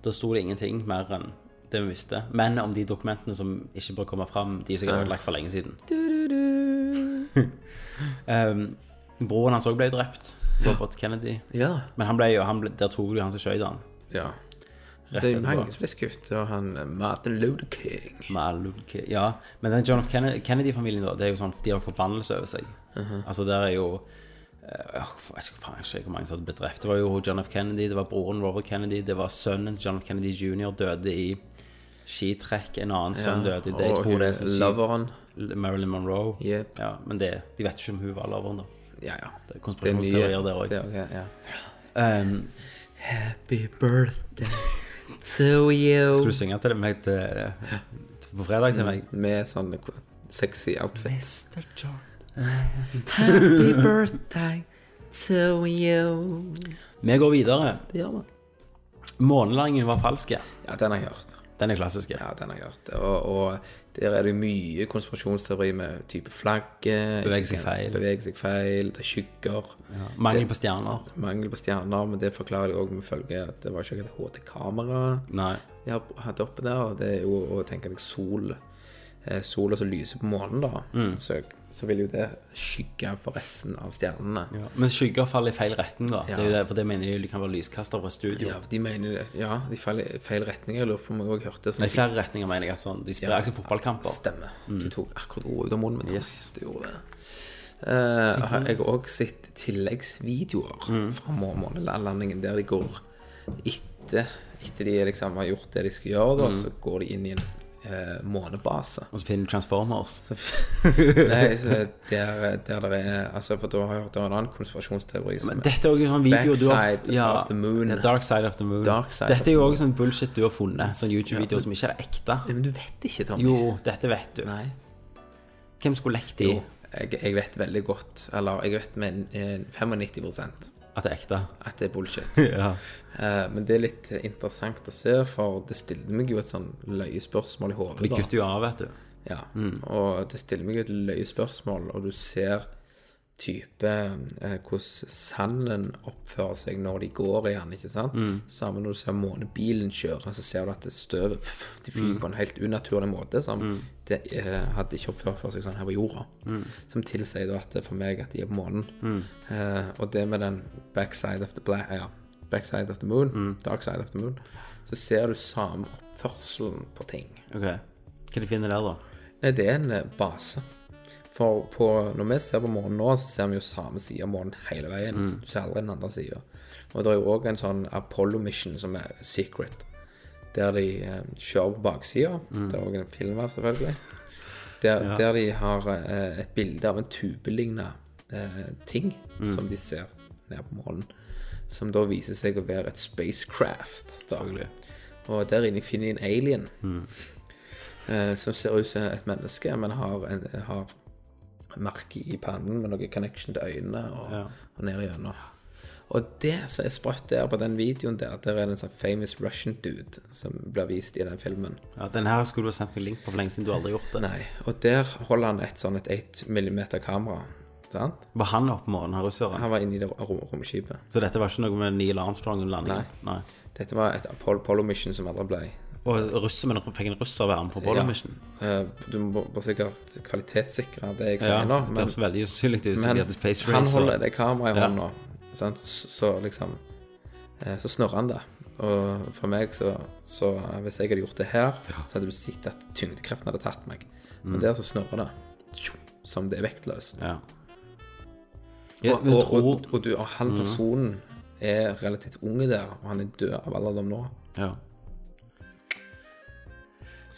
Da sto det ingenting mer enn det vi visste. Men om de dokumentene som ikke bør komme fram, de er sikkert lagt for lenge siden. Um, broren hans òg ble drept. Robert Kennedy. Ja. Men han ble han ble, der tok du han som skjøt han. ja. Rett Det er mange som ble skutt, og han eh, Martin Luther King Martin Luther King. Ja, men den John F. Kennedy- Kennedy-familien, da, det er jo sånn, de har forbannelse over seg. Altså, der er jo eh, Jeg vet ikke faen ikke hvor mange som hadde blitt drept. Det var jo John F. Kennedy, det var broren Robert Kennedy, det var sønnen John F. Kennedy jr. døde i skitrekk. En annen sønn døde i det. Jeg tror det er syv- Loveren. Marilyn Monroe. Yep. Ja, men det, de vet jo ikke om hun var loveren, da. Ja, ja. Det er er konspirasjonsteorier der òg. ja. Um, Happy birthday to you. skal du synge til meg til, til, på fredag til meg? Med sånn sexy outfit. Mr. John. Happy birthday to you. Vi går videre. Det gjør vi. Månelandingen var falsk. Ja, den har jeg hørt. Den er klassisk. Ja, den har jeg hørt. Og, og der er det mye konspirasjonsteori med type flagget. Beveger seg feil. Beveger seg feil, det er skygger. Mangel på stjerner. Mangel på stjerner, men det forklarer de òg med følge at det var ikke et HD-kamera de hadde oppe der. Det er jo å tenke deg sol Sola som lyser på månen, da. Mm. Så, så vil jo det skygge for resten av stjernene. Ja. Men skygger faller i feil retning, da. Ja. Det er jo det, for det mener de kan være lyskaster fra studio. Ja, de mener. Ja, de faller i feil retning. Jeg lurer på om jeg òg hørte sånn Nei, flere retninger, mener jeg. at Sånn, de sprer seg fotballkamper. Stemmer. Du tok akkurat ordet ut av munnen min. Mm. Yes. Du gjorde det. Uh, har jeg har òg sett tilleggsvideoer Mm. fra må- månelandingen der de går etter, etter de liksom har gjort det de skal gjøre, da, Mm. så går de inn i en eh, månebase. Og så finner du Transformers. Nei, så der, der det er Altså, for da har jeg hørt om en annen konspirasjonsteori som Men dette er jo en sånn video du har ja, of the moon. Ja, Dark Side of the Moon. Dette er jo òg også sånn bullshit du har funnet. Sånn YouTube-videoer som ikke er ekte. Nei, Men du vet ikke, Tommy. Jo, dette vet du. Nei. Hvem skulle lekt de? Jo, jeg, jeg vet veldig godt, eller jeg vet med en 95 At det er ekte? at det er bullshit. ja. Eh, men det er litt interessant å se, for det stiller meg jo et sånn løye spørsmål i hodet. De kutter jo av, vet du. Ja, og det stiller meg et løye spørsmål, og du ser type eh, hvordan sanden oppfører seg når de går i den, ikke sant? Samme når du ser månebilen kjøre, så ser du at det støvet de de mm. på en helt unaturlig måte, som det eh, hadde ikke oppført for seg sånn her på jorda. Som tilsier da at for meg at de er på månen. Eh, og det med den backside of the black, ja, backside of the moon, dark side of the moon, så ser du samme oppførselen på ting. Ok. Hva de finner der, da? Nei, det er en eh, base. For på, når vi ser på månen nå, så ser vi jo samme side av månen hele veien. Du ser aldri den andre sida. Og det er jo òg en sånn Apollo-mission som er secret, der de eh, kjører på baksida. Det er òg en film av, selvfølgelig. Der, der de har eh, et bilde av en tubelignende eh, ting som de ser ned på månen. Som da viser seg å være et spacecraft. Da. Og der inne finner de en alien eh, som ser ut som et menneske, men har, en, har merke i pannen med noe connection til øynene og, Ja. og ned igjennom. Og det som er sprøtt der på den videoen der, der er det en sånn famous Russian dude som blir vist i den filmen. Ja, Den her skulle du ha sendt meg link på for lenge siden. Du har aldri gjort det. Nei, og der holder han et sånn et 8 mm kamera. Sant? Var han oppe på morgenen, han russeren? Han var inne i det rom romskipet. Så dette var ikke noe med Neil Armstrong under landingen? Nei. Dette var et Apollo, Apollo mission som aldri ble. Og russer, men fikk en russer være med på Apollo Mission? Ja. du må sikkert kvalitetssikre det jeg sier Ja, nå, det er veldig usannsynlig ut som Men de Space han holder det kameraet i Ja. hånda, sant? Så, så liksom eh, Så snurrer han det. Og for meg, så, så eh, Hvis jeg hadde gjort det her, så hadde du sett at tyngdekreften hadde tatt meg. Mm. Der så snurrer det. Som det er vektløst. Ja. Ja, Og, og, tror og, og, du, og han personen er relativt unge der, og han er død av alderdom nå. Ja.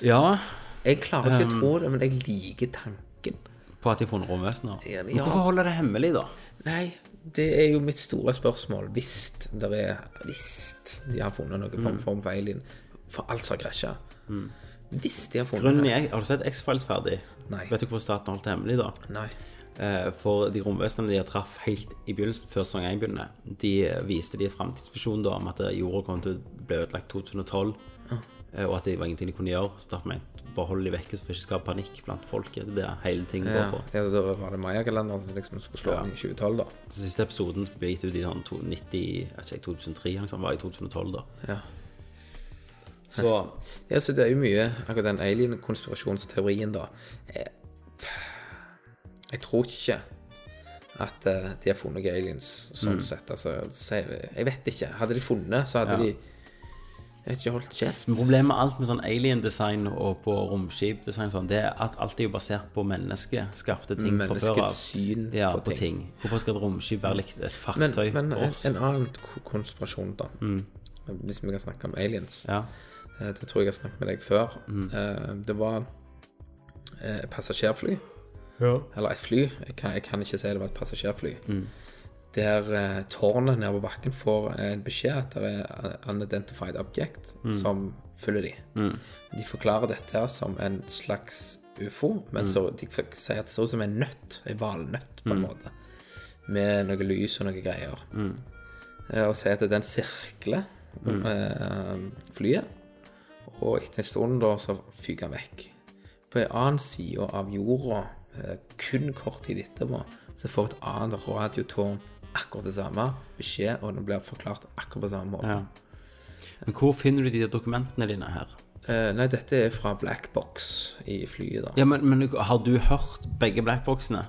Ja, Jeg klarer ikke Um. å tro det, men jeg liker tanken. på at de har funnet romvesener. Ja, Men hvorfor holder det hemmelig, da? Nei, det er jo mitt store spørsmål. Hvis det er Hvis de har funnet noen Mm. form, for alien For alt som har krasja. Hvis de har funnet Grunnen er, Har du sett X-Files ferdig? Nei. Vet du hvorfor staten holdt det hemmelig, da? Nei. Eh, For de romvesenene de traff helt i begynnelsen, før sesong 1 begynner, de viste de framtidsvisjonen om at jorda kom til å bli ødelagt 2012, eh, og at det var ingenting de kunne gjøre. Så derfor mente bare hold de vekke, så får ikke skape panikk blant folket. Det er hele ting Ja, går på. ja, så var det Maya-kalenderen som liksom skulle slå Ja. inn i 2012, da. Så siste episoden ble gitt ut i sånn 90, jeg ikke, 2003, liksom, var i 2012 da. Ja. Så Ja, så det er jo mye akkurat den alien-konspirasjonsteorien, da. Jeg, jeg tror ikke at eh, de har funnet aliens sånn sett. Altså, jeg vet ikke. Hadde de funnet, så hadde Ja. de Jeg har ikke, holdt kjeft. Men problemet med alt med sånn alien-design og på romskip-design sånn, det er at alt er jo basert på menneskeskapte ting fra før av. Syn Ja, på, på ting. ting. Hvorfor skal et romskip være likt et fartøy men for en, oss? en annen konspirasjon, da. Hvis vi kan snakke om aliens. Ja. Eh, Det tror jeg jeg har snakket med deg før. Mm. Det var eh, et passasjerfly. Eller et fly. Jeg kan, jeg kan ikke si det var et passasjerfly. Der eh, tårnet nede på bakken får en beskjed at det er unidentified object som følger de. De forklarer dette her som en slags ufo, men så de sier at det ser ut som en nøtt. En valnøtt, på en måte. Med noe lys og noe greier. Eh, Og sier at den sirkler eh, flyet. Og etter en stund da, så fyker han vekk. På en annen side av jorda, eh, kun kort tid etterpå, så får et annet radiotårn akkurat det samme beskjed, og den blir forklart akkurat på samme måte. Ja. Men hvor finner du de dokumentene dine her? Uh, nei, dette er fra Black Box i flyet, da. Ja, men, men har du hørt begge blackboxene?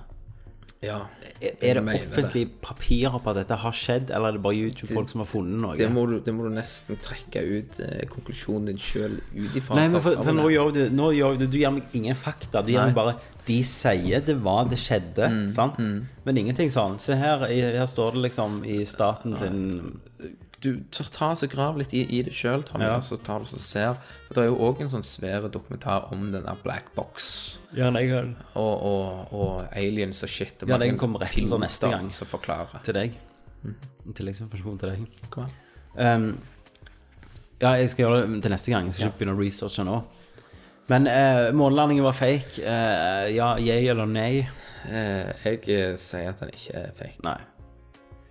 Ja. Er det offentlige offentlige papirer på at dette har skjedd, eller er det bare YouTube-folk som har funnet noe? Det må, du, det må du nesten trekke ut eh, konklusjonen din sjøl ut ifra. Nei, men for, for det. nå gjør du, nå gjør du, du gir meg ingen fakta. Du gir meg bare De sier det var, det skjedde, sant? Men ingenting sånn. Se her, her står det liksom i staten sin du ta så grav litt i, i det sjøl, Tommy, Ja. og så tar du og ser For det er jo òg en sånn svær dokumentar om den der Black Box Ja, nei, jeg og, og, og aliens og shit. Og Ja, den kommer rett til neste gang. Som forklarer. Til deg. En Tilleggsinformasjon til deg. Hva? Um, ja, jeg skal gjøre det til neste gang. Jeg skal ikke begynne å researche nå. Men uh, månelandingen var fake. Uh, ja, yay eller nei? Uh, jeg eh, sier at den ikke er fake. Nei.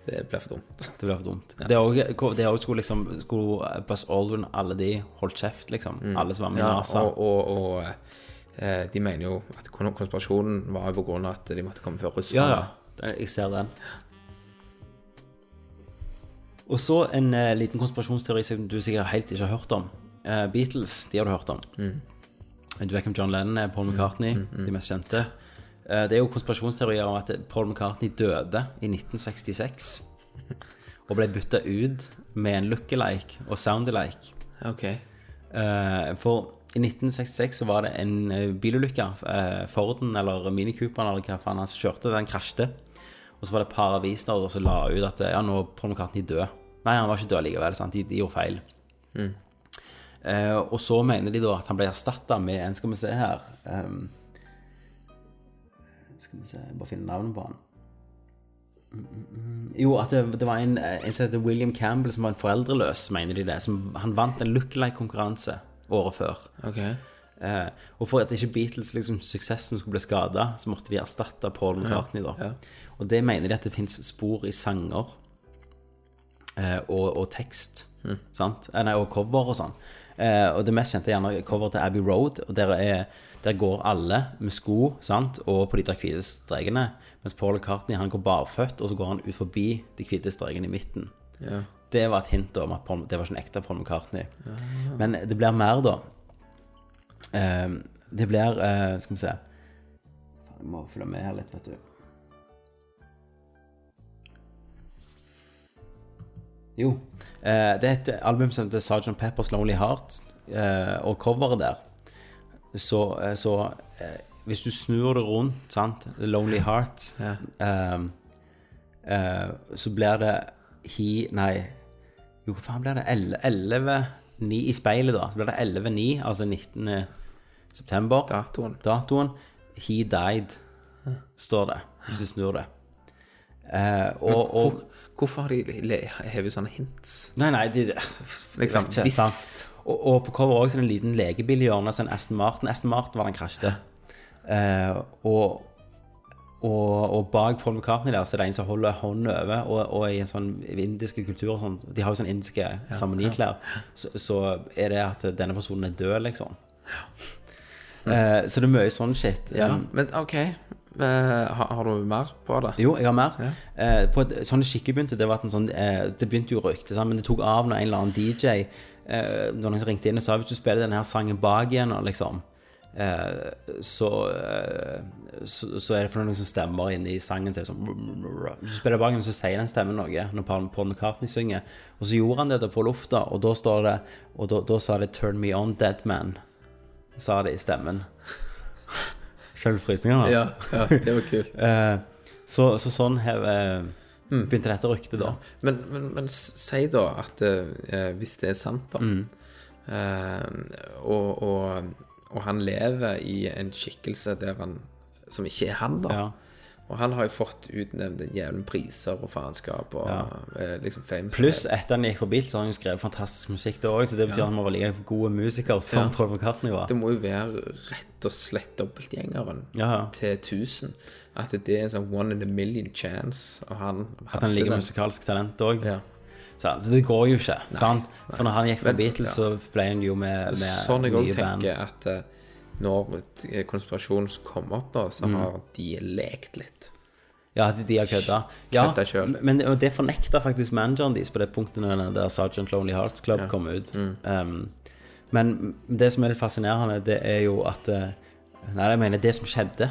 Det ble for dumt. Det ble for dumt. Det er det òg skulle liksom Skulle Buzz Aldrin, alle de, holdt kjeft, liksom. Alle som var med i Ja, NASA. og, og, og eh, de mener jo at konspirasjonen var jo på grunn av at de måtte komme før Ja, russerne. ja. ja. Jeg ser den. Og så en eh, liten konspirasjonsteori som du sikkert helt ikke har hørt om. Eh, Beatles, de har du hørt om. Du vet hvem John Lennon er, Paul McCartney, de mest kjente. Eh, det er jo konspirasjonsteorier om at Paul McCartney døde i 1966. Og ble bytta ut med en lookalike og soundalike. Ok. Okay. for i 1966 så var det en eh, bilulykke. eh, Forden eller Mini Cooperen eller hva faen han kjørte, den krasjte. Og så var det et par aviser som la ut at ja, nå er Paul McCartney død. Nei, han var ikke død likevel. Sant? De, de gjorde feil. Eh, og så mener de da at han ble erstatta med en Skal vi se her ehm, Skal vi se, jeg bare finne navnet på han. Mm, mm, mm. Jo, at det, det var en, en som heter William Campbell, som var en foreldreløs, mener de det. Som, han vant en look like konkurranse året før. Okay. Eh, og for at ikke Beatles liksom, suksessen skulle bli skada, så måtte de erstatte Paul McCartney. da ja. Og det mener de at det fins spor i sanger eh, og, og tekst. Sant? Eh, nei, og cover og sånn. Eh, og det mest kjente er gjerne cover til Abbey Road. Og der, er, der går alle med sko sant? og på de der hvite strekene. Mens Paul McCartney han går barføtt, og så går han ut forbi de hvite strekene i midten. Ja. Det var et hint om at Paul, det var ikke en ekte Paul McCartney. Men det blir mer, da. Eh, det blir uh, Skal vi se Jeg må følge med her litt, vet du. Jo. Eh, det er et album som heter Sgt. Pepper's Lonely Heart, eh, og coveret der så, eh, så eh, hvis du snur det rundt, sant, The Lonely Heart, Ja. um, uh, så blir det he Nei, jo, hva faen blir det? 11 9 i speilet, da. Så blir det 11-9, altså 19. september. Datoen. Datoen. He died, står det, hvis du snur det. Uh, og, og hvorfor har de hevet ut sånne hints? Nei, nei, de, Liksom, ikke, visst. Og, og på cover også er det en liten legebil i hjørnet, altså en Aston Martin. Aston Martin var den krasjte. Eh, og, og, og bak Paul McCartney der, så er det en som holder hånden over, og, og i en sånn indiske kultur sånn, de har jo sånn indiske seremoniklær, så, så er det at denne personen er død, liksom. Eh, så det er mye sånn shit. Ja, Um, men OK. Eh, har, har du mer på det? jo, jeg har mer. Eh, på et, sånn det skikkelig begynte, det var at en sånn eh, Det begynte jo å rykte, men det tok av når en eller annen DJ eh, Noen som ringte inn og sa hvis du spiller denne her sangen bak igjen, liksom eh, så, eh, så Så er det for noen som stemmer inne i sangen. Så er det sånn Hvis du spiller bak igjen, så sier den stemmen noe når Paul, McCartney synger. Og så gjorde han det på lufta, og da står det Og da, da sa det 'Turn me on, dead man'. Sa det i stemmen. Skjønner da. Ja, ja, det var kult. Eh, så, så sånn her eh, begynte dette ryktet, da. Men, men, men si da at eh, hvis det er sant, da eh, og, og, og han lever i en skikkelse der han som ikke er han, da. Ja. Og han har jo fått utnevnt jævlig priser og faenskap og ja. liksom famous. Pluss etter han gikk forbi, så har han jo skrevet fantastisk musikk da òg, så det betyr at han må være like god musiker som Paul McCartney var. Det må jo være rett og slett dobbeltgjengeren Ja, ja. til 1000. At det er en sånn one in a million chance. Og han At han liker musikalsk talent òg. Ja. Så det går jo ikke. sant? For når han gikk for Beatles, så ble han jo med, med Sånn jeg òg nye band. tenker at eh, når eh, konspirasjonen kom opp, da, så Mm. har de lekt litt. Ja, de, de har kødda. Ja, selv. men og det fornekta faktisk manageren deres på det punktet når den der Sergeant Lonely Hearts Club kom ut. Mm. Um, men det som er litt fascinerende, det er jo at eh, Nei, jeg mener, det som skjedde,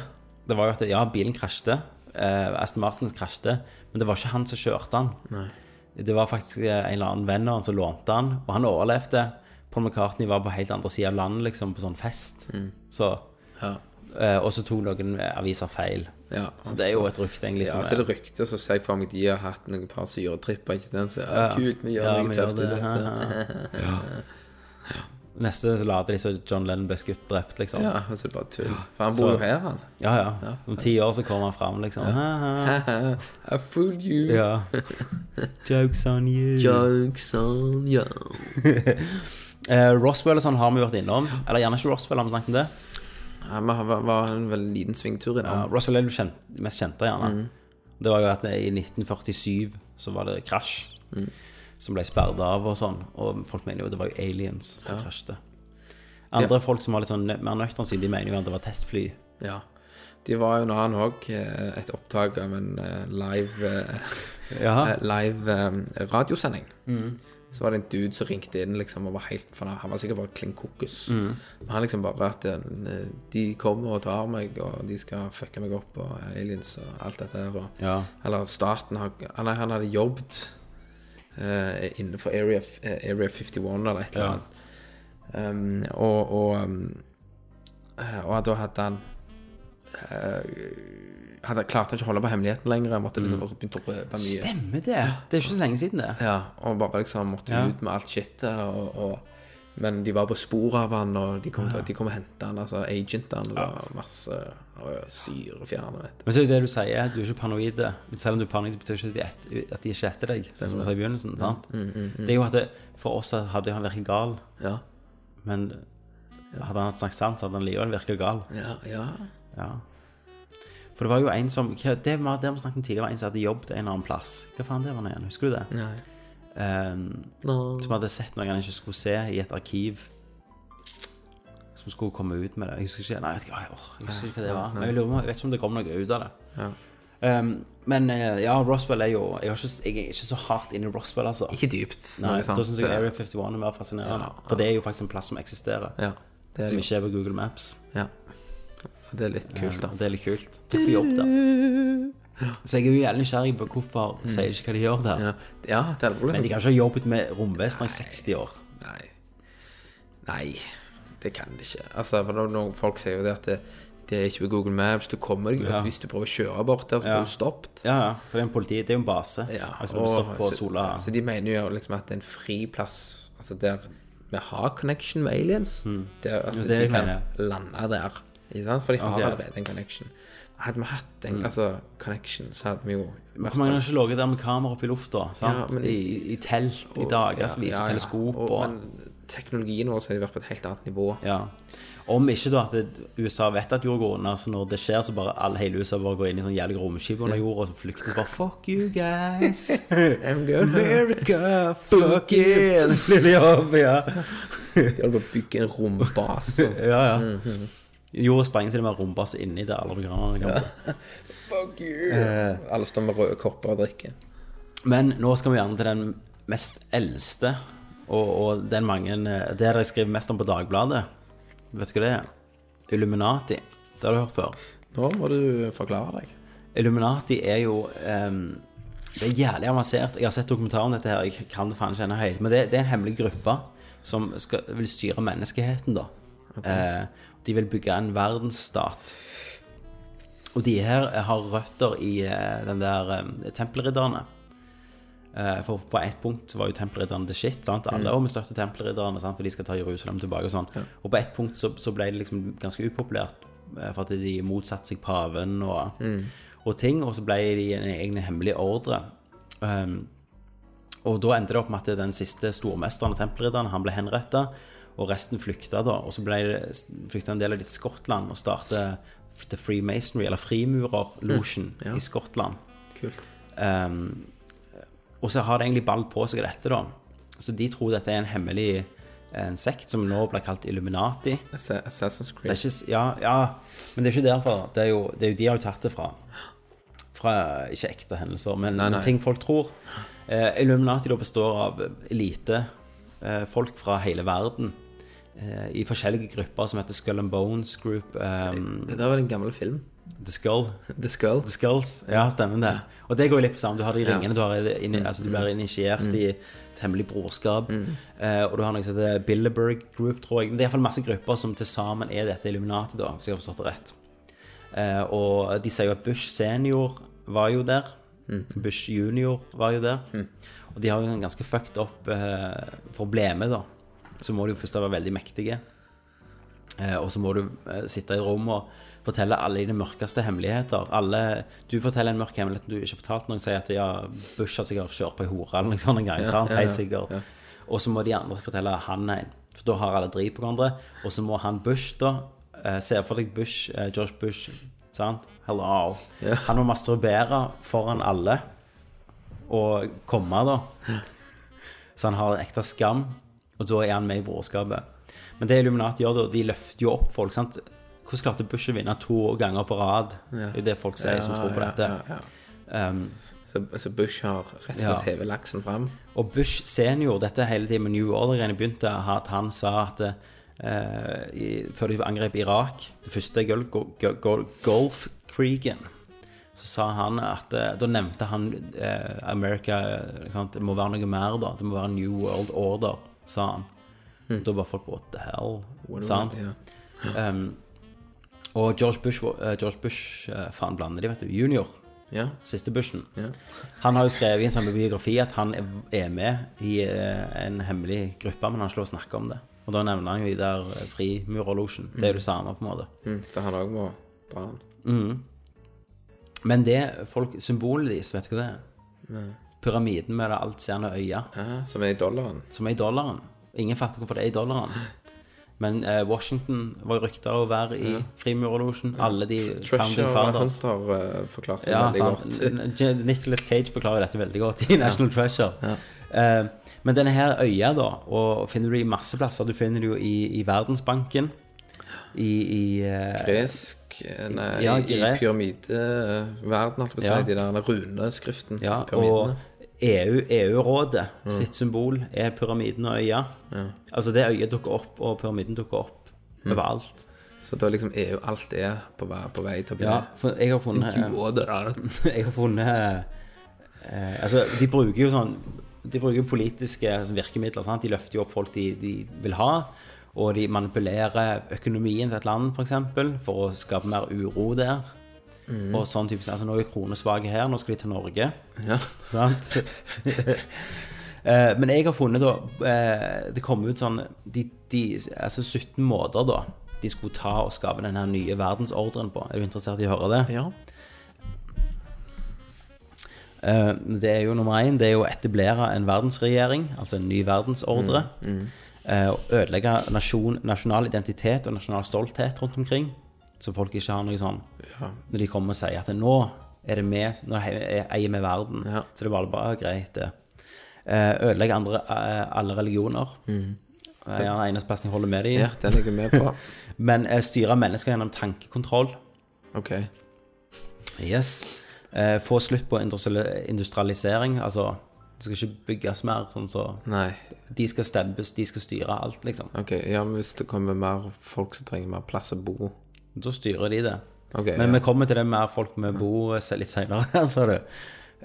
det var jo at ja, bilen krasjte. Uh, Aston Martin krasjte, men det var ikke han som kjørte han. Det var faktisk en eller annen venn av han som lånte han, og han overlevde. Paul McCartney var på helt andre sida av landet, liksom, på sånn fest. Så, Ja. eh, og så tok noen aviser feil. Ja, Så det er jo et rykte, egentlig. Ja, som så er det rykte, så ser jeg for meg de har hatt noen par syretripper, ikke sant? Så ja, kult, vi gjør Ja, noe tøft ut det. Ja. ja. Neste så later de som John Lennon ble skutt drept, liksom. Ja, Ja, og så er det bare tull. For han bor jo her, han. ja. Om ti år så kommer han fram, liksom. Ja. I fooled you. ja. Jokes on you. Jokes on you. Eh, Roswell og sånn har vi vært innom. Eller gjerne ikke Roswell, har vi snakket om det? Ja, men han var, en veldig liten svingtur Ja, innom. Roswell er det kjent, mest kjente, gjerne. Mm. Det var jo at i 1947 så var det krasj Mm. som ble sperret av og sånn. Og folk mener jo det var jo aliens som krasjte. Andre folk som var litt sånn nø- mer nøkterne syn, de mener jo at det var testfly. Ja. De var jo en annen òg, et opptak av en eh, live eh, Ja. eh, live eh, radiosending. Så var det en dude som ringte inn liksom og var helt for Han var sikkert bare klin kokos. Mm. Men han liksom bare at eh, de kommer og tar meg, og de skal fucke meg opp, og aliens og alt dette her. Og, Ja. Eller staten har han, han hadde jobbet uh, innenfor Area, eh, Area 51 eller et eller Ja. annet. Um, og, og, um, og da hadde han eh, hadde, Klarte ikke å holde på hemmeligheten lenger. Jeg måtte liksom Mm. å røpe mye. Stemmer det. Det er ikke så lenge siden, det. Ja, og bare liksom måtte Ja. ut med alt shitet. Og, og, men de var på sporet av han, og de kom, de kom og henta han, altså agentene. Og masse og syrefjerne. Men så er det du sier, du er ikke paranoid. Selv om du er paranoid, betyr ikke det at de at de ikke er etter deg. Som du sa i begynnelsen. sant? Det er jo at det, For oss hadde han virket gal, Ja, men hadde han snakket sant, så hadde han likevel virket gal. ja, ja. Ja. For det var jo en som Det vi det vi snakket om tidligere, var en som hadde jobbet en eller annen plass. Hva faen det var igjen? Husker du det? Nei. Um, som hadde sett noe han ikke skulle se i et arkiv. Som skulle komme ut med det. Jeg husker ikke, nei, jeg åh, jeg husker ikke hva det var. Men jeg, lurer, jeg vet ikke om det kom noe ut av det. Ja. Um, men eh, ja, Roswell er jo Jeg, har ikke, jeg er ikke så hardt inn i Roswell, altså. Ikke dypt. Nei, da syns jeg Area 51 er mer fascinerende. For det er jo faktisk en plass som eksisterer. Ja, det Som det. ikke er på Google Maps. Ja. Det er litt kult, da. Det er litt kult. Takk for jobb, da. Så jeg er jo jævlig nysgjerrig på hvorfor sier de ikke hva de gjør der. Ja, ja det er Men de kan ikke ha jobbet med romvesener i 60 år. Nei. Nei, det kan de ikke. Altså, for når folk sier jo det at det, det er ikke på Google Maps. Du kommer deg Ja. Hvis du prøver å kjøre bort der, så Ja. blir du stoppet. Ja, ja. For det er en politi, det er jo en base. Ja, altså, og, på så, Sola så de mener jo liksom at det er en fri plass Altså der vi har connection med aliens. Der at. Det de kan mener. lande der. For de har allerede en connection. Hadde vi hatt en altså, connection, så hadde vi jo Hvor mange har ikke ligget der med kamera oppe i lufta? Ja, men- I, I telt i dagevis, Ja, ja, ja. teleskop og, og Men teknologien vår har vært på et helt annet nivå. Ja. Om ikke da at det, USA vet at jorda går under, så når det skjer, så bare alle hele USA bare går inn i sånn jævlig romskip under jorda, og så flykter de bare Fuck you guys! America, fuck it! De ja. De holder på å bygge en rombase. ja, ja. Mhm. Jorda sprenger seg med rombase inni der alle amerikanerne kan. Fuck you! Alle står med røde kopper og drikker. Men nå skal vi gjerne til den mest eldste, og, og den mange Det jeg skriver mest om på Dagbladet. Vet du hva det er? Illuminati. Det har du hørt før. Nå må du forklare deg. Illuminati er jo um, Det er jævlig avansert. Jeg har sett dokumentar om dette her, jeg kan det faen ikke ennå helt. Men det, det er en hemmelig gruppe som skal, vil styre menneskeheten, da. Eh, de vil bygge en verdensstat. Og de her har røtter i eh, den der um, tempelridderne. Eh, for på ett punkt var jo tempelridderne the shit. sant? Alle mm. støtter tempelridderne, sant? for de skal ta Jerusalem tilbake. Og sånn. Og på ett punkt så, så ble det liksom ganske upopulært eh, for at de motsatte seg paven og, og ting. Og så ble de en egen hemmelig ordre. Um, og da endte det opp med at den siste stormesteren av tempelridderne han ble henretta, og resten flykta da. Og så flykta en del av de til Skottland og startet The Freemasonry, eller Frimurerlosjen ja. i Skottland. Kult. Um, og så har det egentlig ball på seg dette, da. Så de tror dette er en hemmelig en sekt som nå blir kalt Illuminati. Assa- Assassin's Det Creed. ikke, ja, ja, men det er ikke derfor. Det er jo, det er jo de har jo tatt det fra. Fra ikke ekte hendelser, men Nei, nei. ting folk tror. Eh, Illuminati da består av elite eh, folk fra hele verden. Eh, I forskjellige grupper som heter Skull and Bones Group. Um, Det var en gammel film. The Skull. The Skull. The Skulls. Ja, stemmer det. Og det går jo litt på sammen. Du har de Ja. ringene, du, har inn, altså, du blir initiert i et hemmelig brorskap. Eh, og du har noe som heter Bilderberg Group, tror jeg. Men det er iallfall masse grupper som til sammen er dette Illuminati, da, hvis jeg har forstått det rett. Uh, og de sier jo at Bush senior var jo der. Bush junior var jo der. Og de har jo en ganske fucked up uh, med, da, så må de jo først være veldig mektige. Eh, og så må du eh, sitte i et rom og fortelle alle dine mørkeste hemmeligheter. Alle, du forteller en mørk hemmelighet du ikke har fortalt noen, sier at ja, Bush har sikkert kjørt på ei hore eller noe sånt en gang. sant? ja, ja, Helt sikkert. Og så må de andre fortelle han en. For da har alle drit på hverandre. Og så må han Bush, da eh, Se for deg Bush, George Bush, sant? Hello. Ja. Han må masturbere foran alle og komme, da. Så han har en ekte skam, og da er han med i brorskapet. Men det Illuminati gjør, da, de løfter jo opp folk. sant? Hvordan klarte Bush å vinne to ganger på rad? Det er jo det folk sier som tror på dette. Um, Så, så Bush har rett og slett hevet laksen fram. og Bush senior, dette hele tiden med New Order-greiene begynte, at han sa at Uh, i, før de angrep Irak, det første Gul- Gul- så sa han at uh, Da nevnte han uh, America ikke sant? Det må være noe mer, da. Det må være New World Order, sa han. Da var folk What the hell? sa han. Yeah. Um, og George Bush, eh, George Bush uh, faen blander de, vet du. Junior. ja. Siste Bushen. Yeah. Han har jo skrevet i en samme biografi at han er- med i uh, en hemmelig gruppe, men han slår snakke om det. Og da nevner han jo de der frimurerlosjen. Mm. Det er jo det samme, på en måte. Mm, så han òg må dra han. Men det folk, symbolet deres, vet du hva det er? Pyramiden med det altseende øya, Ja, som er i dollaren. som er i dollaren. Ingen fatter hvorfor det er i dollaren. Men eh, Washington var rykta å være i frimurerlosjen. Alle de founding Treasure fathers. Hunter uh, forklarte det Ja, veldig sant. godt. Nicholas Cage forklarer dette veldig godt i National Treasure. Eh, men denne her øya, da, og finner du i masse plasser. Du finner det jo i, i Verdensbanken, i, i eh, Gresk eh, Nei, Ja, i gresk. pyramideverden, holdt jeg på å si. Ja. De der runeskriften. ja, og EU, EU-rådet sitt symbol er pyramiden og øya. Altså det øyet dukker opp, og pyramiden dukker opp overalt. Så da liksom EU alt er på vei, på vei til å bli Ja, for jeg har funnet Jeg har funnet eh, Altså, de bruker jo sånn De bruker politiske sånn, virkemidler. Sant? De løfter jo opp folk de, de vil ha. og de manipulerer økonomien til et land, f.eks., for, for å skape mer uro der. Og sånn typisk, altså Nå er kronesvake her, nå skal de til Norge. Ja. Sant? Eh, Men jeg har funnet da eh, Det kom ut sånn de, de, Altså 17 måter da de skulle ta og skape den her nye verdensordren på. Er du interessert i å høre det? Ja. Eh, Det er jo nummer én, det er jo å etablere en verdensregjering, altså en ny verdensordre. Mm. Å ødelegge nasjon, nasjonal identitet og nasjonal stolthet rundt omkring. Så folk ikke har noe sånn Når de kommer og sier at nå er det vi, nå eier vi verden. Ja. Så det var bare greit, det. Eh, Ødelegge andre, eh, alle religioner. Mm. Det er den eneste plassen jeg holder med dem. ja, den er jeg med på. Men eh, styre mennesker gjennom tankekontroll. Ok. Yes. Eh, få slutt på industrialisering. Altså, det skal ikke bygges mer. Sånn så Nei. De skal stemmes, de skal styre alt, liksom. Ok, ja, men hvis det kommer mer folk som trenger mer plass å bo Da styrer de det. Okay, Men ja. vi kommer til det mer folk med bo se- litt senere, sa du.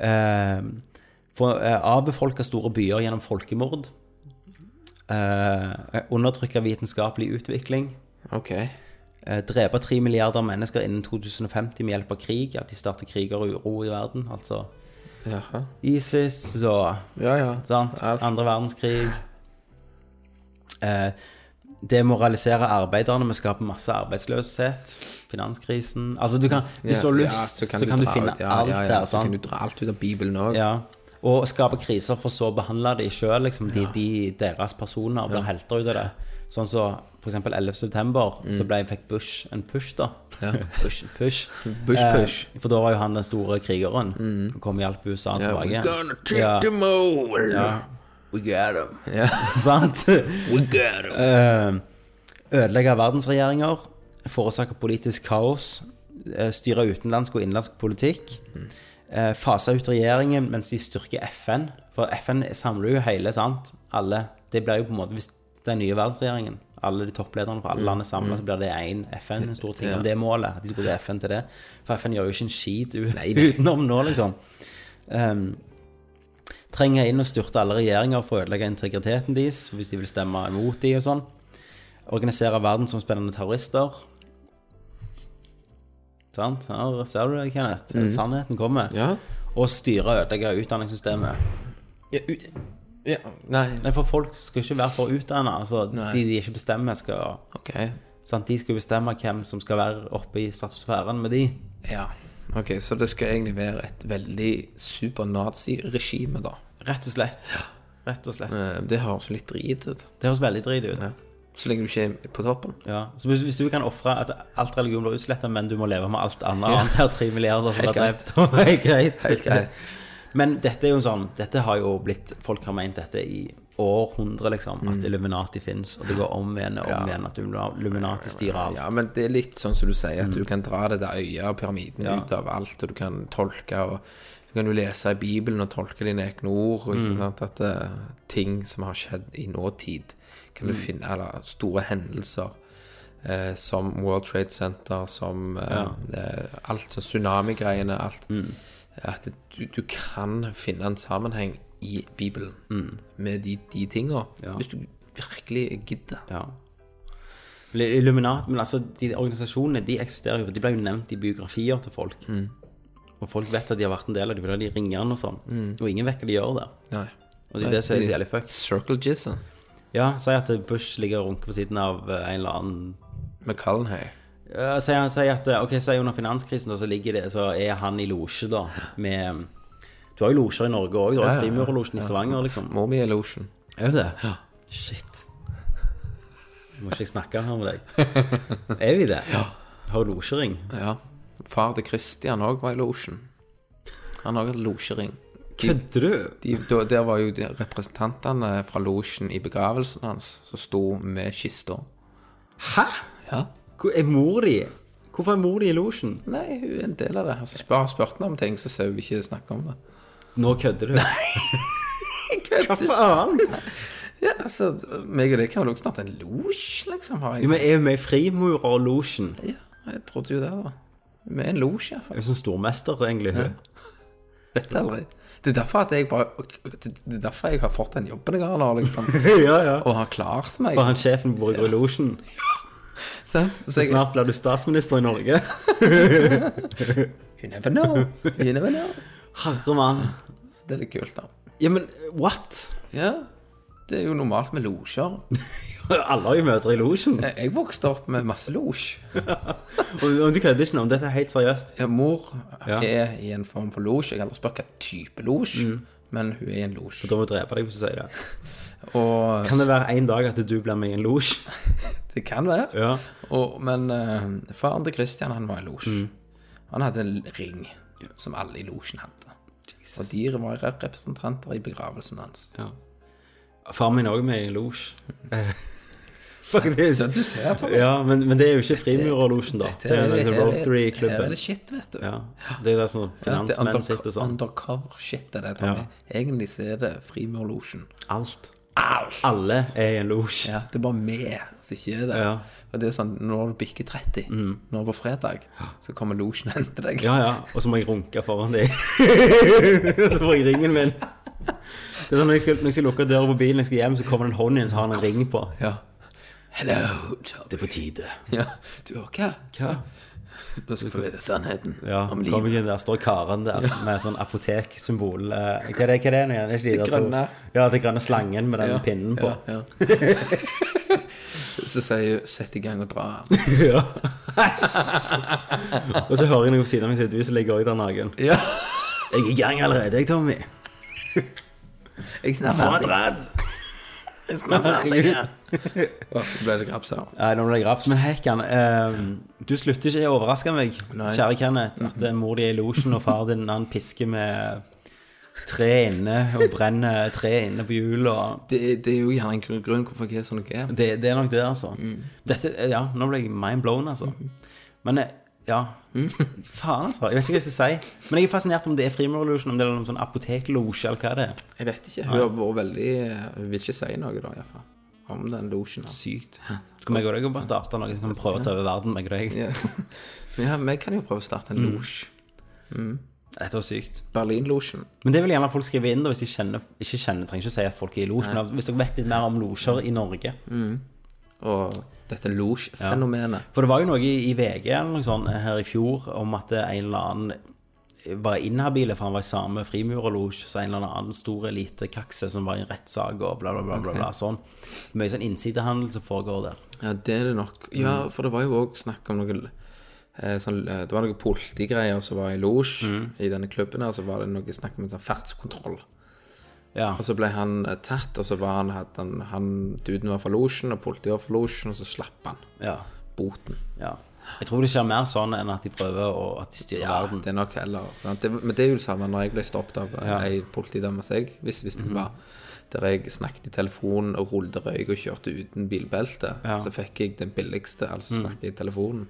Eh, få eh, avbefolke store byer gjennom folkemord. Eh, undertrykke vitenskapelig utvikling. Ok. Eh, drepe tre milliarder mennesker innen 2050 med hjelp av krig. At de starter kriger og uro i verden. Altså Jaha. ISIS og Ja, ja. Andre verdenskrig. Eh, demoralisere arbeiderne Vi skaper masse arbeidsløshet. Finanskrisen Altså, du kan Hvis du har lyst, Ja, så kan, du dra finne ut- ja, alt ja, der. Så kan du dra alt ut av Bibelen òg. Ja. Og skape kriser for så å behandle de sjøl, liksom. De, de, deres personer blir helter ut av det. Sånn som for eksempel 11. september, så ble, fikk Bush en push, da. push, push. Bush push. Eh, for da var jo han den store krigeren. Mm. kom og hjalp USA tilbake. we're gonna take them. Ja. We got them. Ja. Sant? We got them. Eh, ødelegge verdensregjeringer, forårsake politisk kaos, eh, styre utenlandsk og innenlandsk politikk, eh, fase ut regjeringen mens de styrker FN. For FN samler jo hele, sant? Alle. Det blir jo på en måte, hvis den nye verdensregjeringen, alle de topplederne fra alle land er samla, så blir det én FN, en stor ting. Om Og det er målet, at de skal til FN til det. For FN gjør jo ikke en skit utenom nå, liksom. Um, trenger inn og styrte alle regjeringer for å ødelegge integriteten deres, hvis de vil stemme imot de og sånn. Organisere verdensomspennende terrorister. Sant? Her ser du det, Kenneth. Sannheten kommer. Ja. Og styre og ødelegge utdanningssystemet. Ja, ut... ja. Nei. Nei, for folk skal ikke være for utdanna. Altså, de de ikke bestemmer, skal okay. sant? De skal bestemme hvem som skal være oppe i stratosfæren med de. Ja. Ok, så det skal egentlig være et veldig super-nazi-regime, da. Rett og slett. Rett og slett. Eh, Det høres litt drit ut. Det høres veldig drit ut. Ja. Så lenge du ikke er på toppen. Ja, så hvis, hvis du kan ofre at alt religion blir utslettet, men du må leve med alt annet, annet her tre milliarder som blir drept, da er greit. Helt greit. Men dette er jo sånn, dette har jo blitt, folk har ment dette i århundre, liksom, at Illuminati finnes, og det går om igjen og om Mm. Ja. igjen at Illuminati styrer alt. Ja, men det er litt sånn som du sier, at du kan dra det der øyet og pyramiden Ja. ut av alt, og du kan tolke, og kan du lese i Bibelen og tolke dine egne ord, ikke sant, at det, ting som har skjedd i nåtid, kan du finne, eller store hendelser, eh, som World Trade Center, som eh, ja. alt, sånn tsunami-greiene, alt, at du, du kan finne en sammenheng i Bibelen med de, de tingene, Ja. hvis du virkelig gidder. Ja. Illuminat, men altså, de organisasjonene, de eksisterer jo, de ble jo nevnt i biografier til folk. Og folk vet at de har vært en del av de, fordi de ringer han og sånn. Og ingen hva de gjør. Nei. Og det er det som er så jævlig fucked. Circle Jizz Ja, si at Bush ligger og runker på siden av eh, en eller annen McCullenhay. Cullenhay. Ja, Si at Ok, si under finanskrisen, så det Så er han i losje, da, med Du har jo losjer i Norge òg. Du har Ja, jo ja, ja. I Stavanger, liksom. Morbie-losjen. Er det det? Ja. Shit. Må ikke jeg snakke her med deg? Er vi det? Ja. Har du losjering? Ja. Far til Christian òg var i losjen. Han har hatt losjering. Kødder du? de, de, der var jo de representantene fra losjen i begravelsen hans som sto med kista. Hæ? Ja. Hvor er mor di? Hvorfor er mor di i losjen? Nei, hun er en del av det. Altså, spør, har spurt henne om ting, så ser hun ikke snakke om det. Nå kødder du. Nei Hva faen? Ja, altså, meg og deg kan vel også starte en losj, liksom. Har Jo, jeg. men er jo med i Frimurerlosjen. Ja, jeg trodde jo det, da. Er en losj, iallfall. Sånn stormester, egentlig. Ja. Vet aldri. Det er derfor at jeg bare Det er derfor jeg har fått den jobben jeg har nå, liksom. ja, ja. Og har klart meg. For han sjefen bor i Losjen. Så, Så Så jeg, snart blir du statsminister i Norge. You never know. You never know. Herre mann. Så det er litt kult, da. Ja, men what? Ja. Det er jo normalt med losjer. Alle har jo møter i losjen. Jeg vokste opp med masse losj. Og, du kødder ikke nå, dette er helt seriøst. Ja, mor Ja. er i en form for losj. Jeg har aldri spurt hva type losj, men hun er i en losj. Da må du drepe deg hvis du sier det. Og Kan det være en dag at du blir med i en losj? det kan være. Ja. Og, men uh, faren til Christian, han var i losj. Han hadde en ring som alle i losjen hadde. Og de var representanter i begravelsen hans. ja. Far min òg med i en losj. Faktisk. Du ser, Tommy. Ja, men, men det er jo ikke frimurerlosjen, da. Det er den er Rotary-klubben. det shit, vet du. Ja. Det er der som det er finansmenn ja, sitter sånn. undercover shit er det, Tommy. Egentlig så er det Frimurerlosjen. Alt. Alle er i en losj. Ja, det er bare vi som ikke er det. Ja. Og det er sånn, når du bikker 30, nå på fredag, så kommer losjen og henter deg. Ja, ja. Og så må jeg runke foran dem. så får jeg ringen min. Det er sånn når jeg skal, når jeg skal lukke døra på bilen, jeg skal hjem, så kommer det en hånd inn, så har han en ring på. Ja. Hello, Charlie. Det er på tide. Ja, du hva? Hva? Nå skal du få vite sannheten Ja, om kommer livet. ikke der står karen der med sånn apoteksymbol. eh, Hva er det, hva er det igjen? Er de Det grønne. Ja, det grønne slangen med den Ja, pinnen på. Ja, ja. så, sier hun 'sett i gang og dra'. Ja. og så hører jeg noe på siden av meg, så det du som ligger også der naken. Ja. Jeg er i gang allerede, jeg, Tommy. Jeg snakker For en ferdig. redd. Jeg snart ferdig. Åh, Nå ble det graps her. Nei, nå ble det graps. Men Hekkan, eh, du slutter ikke å overraske meg, Nei. kjære Kenneth, at eh, mor di er i losjen, og far din han pisker med tre inne og brenner tre inne på hjulet. og Det, det er jo gjerne en grunn, grunn hvorfor jeg er sånn jeg er. Det, det er nok det, altså. Dette, ja, nå ble jeg mind blown, altså. Men eh, ja Faen, altså. Jeg vet ikke hva jeg skal si. Men jeg er fascinert om det er frimurerlosjen, om det er noen sånn apoteklosje, eller hva det er. Jeg vet ikke. Hun har vært veldig Hun vil ikke si noe, da, iallfall. Om den losjen. Sykt. Skal vi og deg bare starte noe, så kan vi prøve å ta over verden, meg og deg. Ja. vi kan jo prøve å starte en losj. Dette var sykt. Berlinlosjen. Men det vil gjerne folk skrive inn da, hvis de kjenner, ikke kjenner, trenger ikke å si at folk er i losj, men hvis dere vet litt mer om losjer i Norge. Og dette Loge-fenomenet. For det var jo noe i, i VG eller noe sånt her i fjor om at en eller annen var inhabile, for han var i samme frimurerlosje som en eller annen stor elitekakse som var i en rettssak og bla, bla, bla. bla, bla sånn. Mye sånn innsidehandel som foregår der. Ja, det er det nok. Ja, for det var jo òg snakk om noe eh, sånn, eh, Det var noen politigreier som var i losj i denne klubben, og så var det noe snakk om en sånn fartskontroll. Ja. Og så ble han eh, tatt, og så var han, hadde han, han Duden var fra losjen, og politiet var fra losjen, og så slapp han ja. boten. ja. Jeg tror det skjer mer sånn enn at de prøver å at de styrer Ja, verden. det er nok heller sant? det, Men det er jo det samme når jeg ble stoppet av Ja. ei politidame som jeg visste visste hvem var. Der jeg snakket i telefonen og rullet røyk og kjørte uten bilbelte. Ja. Så fikk jeg den billigste, altså snakke i telefonen.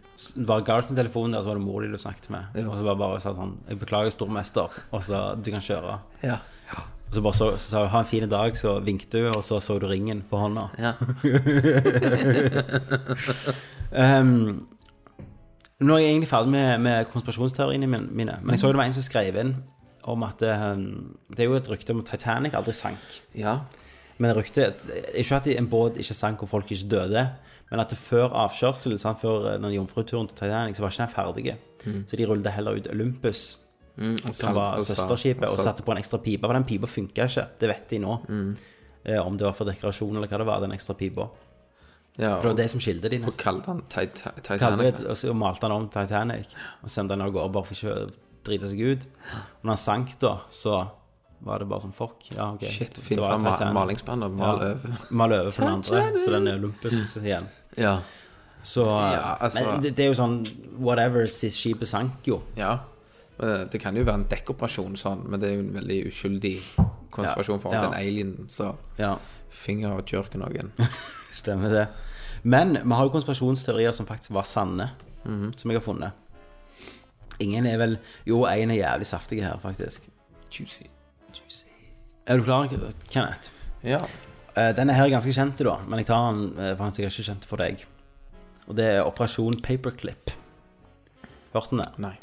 Bare ga ut telefonen der, så var det mor di du snakket med. Og så bare, bare sa sånn Jeg beklager, stormester, og så du kan kjøre. Ja. Og så bare så, så sa hun ha en fin dag, så vinket hun, og så så du ringen på hånda. ja. Um, nå er jeg egentlig ferdig med, med konspirasjonsteoriene mine, men jeg så det var en som skrev inn om at um, det er jo et rykte om at Titanic aldri sank. ja. Men ryktet Ikke at en båt ikke sank og folk ikke døde, men at det før avkjørsel, sant, før eh, den jomfruturen til Titanic, så var ikke den ferdig. Så de rullet heller ut Olympus, som var søsterskipet, og og satte på en ekstra pipe. For den pipa funka ikke, det vet de nå. Eh, om det var for dekorasjon eller hva det var, den ekstra pipa. ja For det var det som skilte de og nesten. kalte han Tit- Kalte Titanic. det, og så malte han om Titanic og sendte den av gårde bare for ikke å drite seg ut. Og når han sank, da, så var det bare sånn fuck. Ja, ok. Shit, Det finn var fram ma Titanic. og mal Ja. over. Mal over på den andre, så den er Olympus igjen. Ja. Så Ja, altså- Men det, det er jo sånn Whatever, skipet sank jo. ja. Eh, Det kan jo være en dekkoperasjon sånn, men det er jo en veldig uskyldig konspirasjon for Ja. en alien så Ja, fingerjerker noen. stemmer det. Men vi har jo konspirasjonsteorier som faktisk var sanne, Mhm. som jeg har funnet. Ingen er vel Jo, én er jævlig saftig her, faktisk. Juicy. Er du klar, Kenneth? Ja. Denne Den er her ganske kjent, da, men jeg tar den eh, for han er sikkert ikke kjent for deg. Og det er Operasjon Paperclip. Hørte den det? Nei.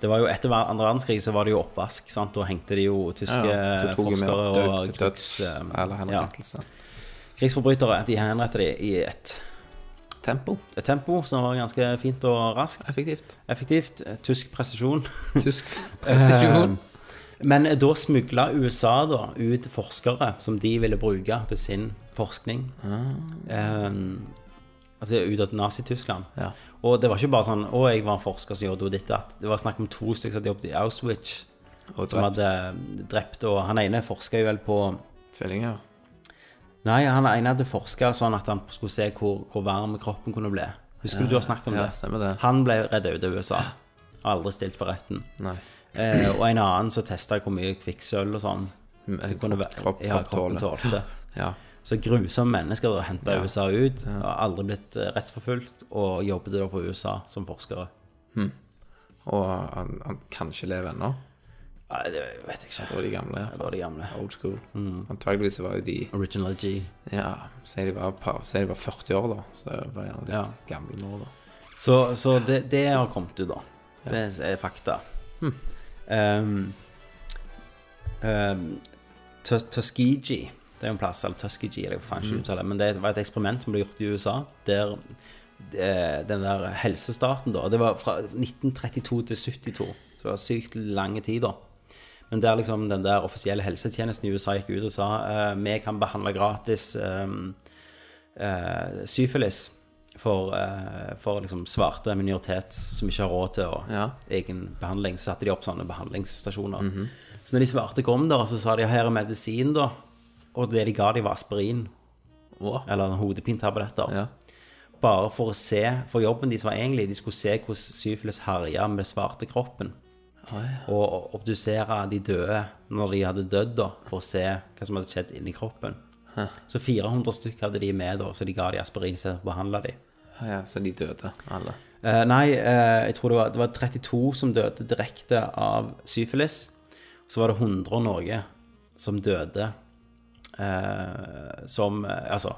Det var jo Etter andre verdenskrig så var det jo oppvask. sant? Da hengte de jo tyske Ja, forskere død, og krigs, døds, eller ja, krigsforbrytere. De henrettet de i et, Tempo. et tempo som var ganske fint og raskt. Effektivt. Effektivt. eh, Tysk presisjon. Tysk presisjon. Men da smugla USA da ut forskere som de ville bruke til sin forskning. Eh, altså ut av Nazi-Tyskland. Ja. Og det var ikke bare sånn 'Å, jeg var en forsker som gjorde ditt datt'. Det var snakk om to stykker som hadde jobbet i Auschwitz, som hadde drept Og han ene forska jo vel på tvillinger. Nei, han ene hadde forska sånn at han skulle se hvor, hvor varm kroppen kunne bli. Husker du du har snakket om Ja, det? det. Han ble redda ut av USA. Aldri stilt for retten. Eh, og en annen som testa hvor mye kvikksølv og sånn. Mm, kropp- ja, kropp kroppen tålte. Ja. Så grusomme mennesker da henta Ja. USA ut. Har aldri blitt eh, rettsforfulgt, og jobbet da for USA som forskere. Og han, han ikke leve ennå. Nei, det vet jeg Det ikke. var de gamle. Det var de gamle. Old school. Antageligvis var jo de Original G. Ja, si de var, de var 40 år, da. Så var de litt Ja. gamle nå, da. Så, så det, det har kommet ut, da. Det er fakta. Um, um, Tuskegee Det er jo en plass, eller Tuskegee, eller hva faen ikke uttaler men det var et eksperiment som ble gjort i USA, der eh, den der helsestaten, da Det var fra 1932 til 72, så det var sykt lange tider. Men der liksom den der offisielle helsetjenesten i USA gikk ut og sa eh, vi kan behandle gratis um, eh, syfilis for, eh, for liksom svarte minoritet som ikke har råd til å, Ja. egen behandling. Så satte de opp sånne behandlingsstasjoner. Så når de svarte kom, da, så sa de her er medisin, da. Og det de ga dem, var aspirin. Eller hodepintabletter. Ja. Bare for å se For jobben deres var egentlig De skulle se hvordan syfilis herja med svarte kroppen. Og obdusere de døde når de hadde dødd, da, for å se hva som hadde skjedd inni kroppen. Så 400 stykker hadde de med, da, så de ga de aspirin og å behandle de. ja, så de døde, alle. Eh, nei, eh, jeg tror det var, det var 32 som døde direkte av syfilis. Så var det 100 og noe som døde eh, som eh, Altså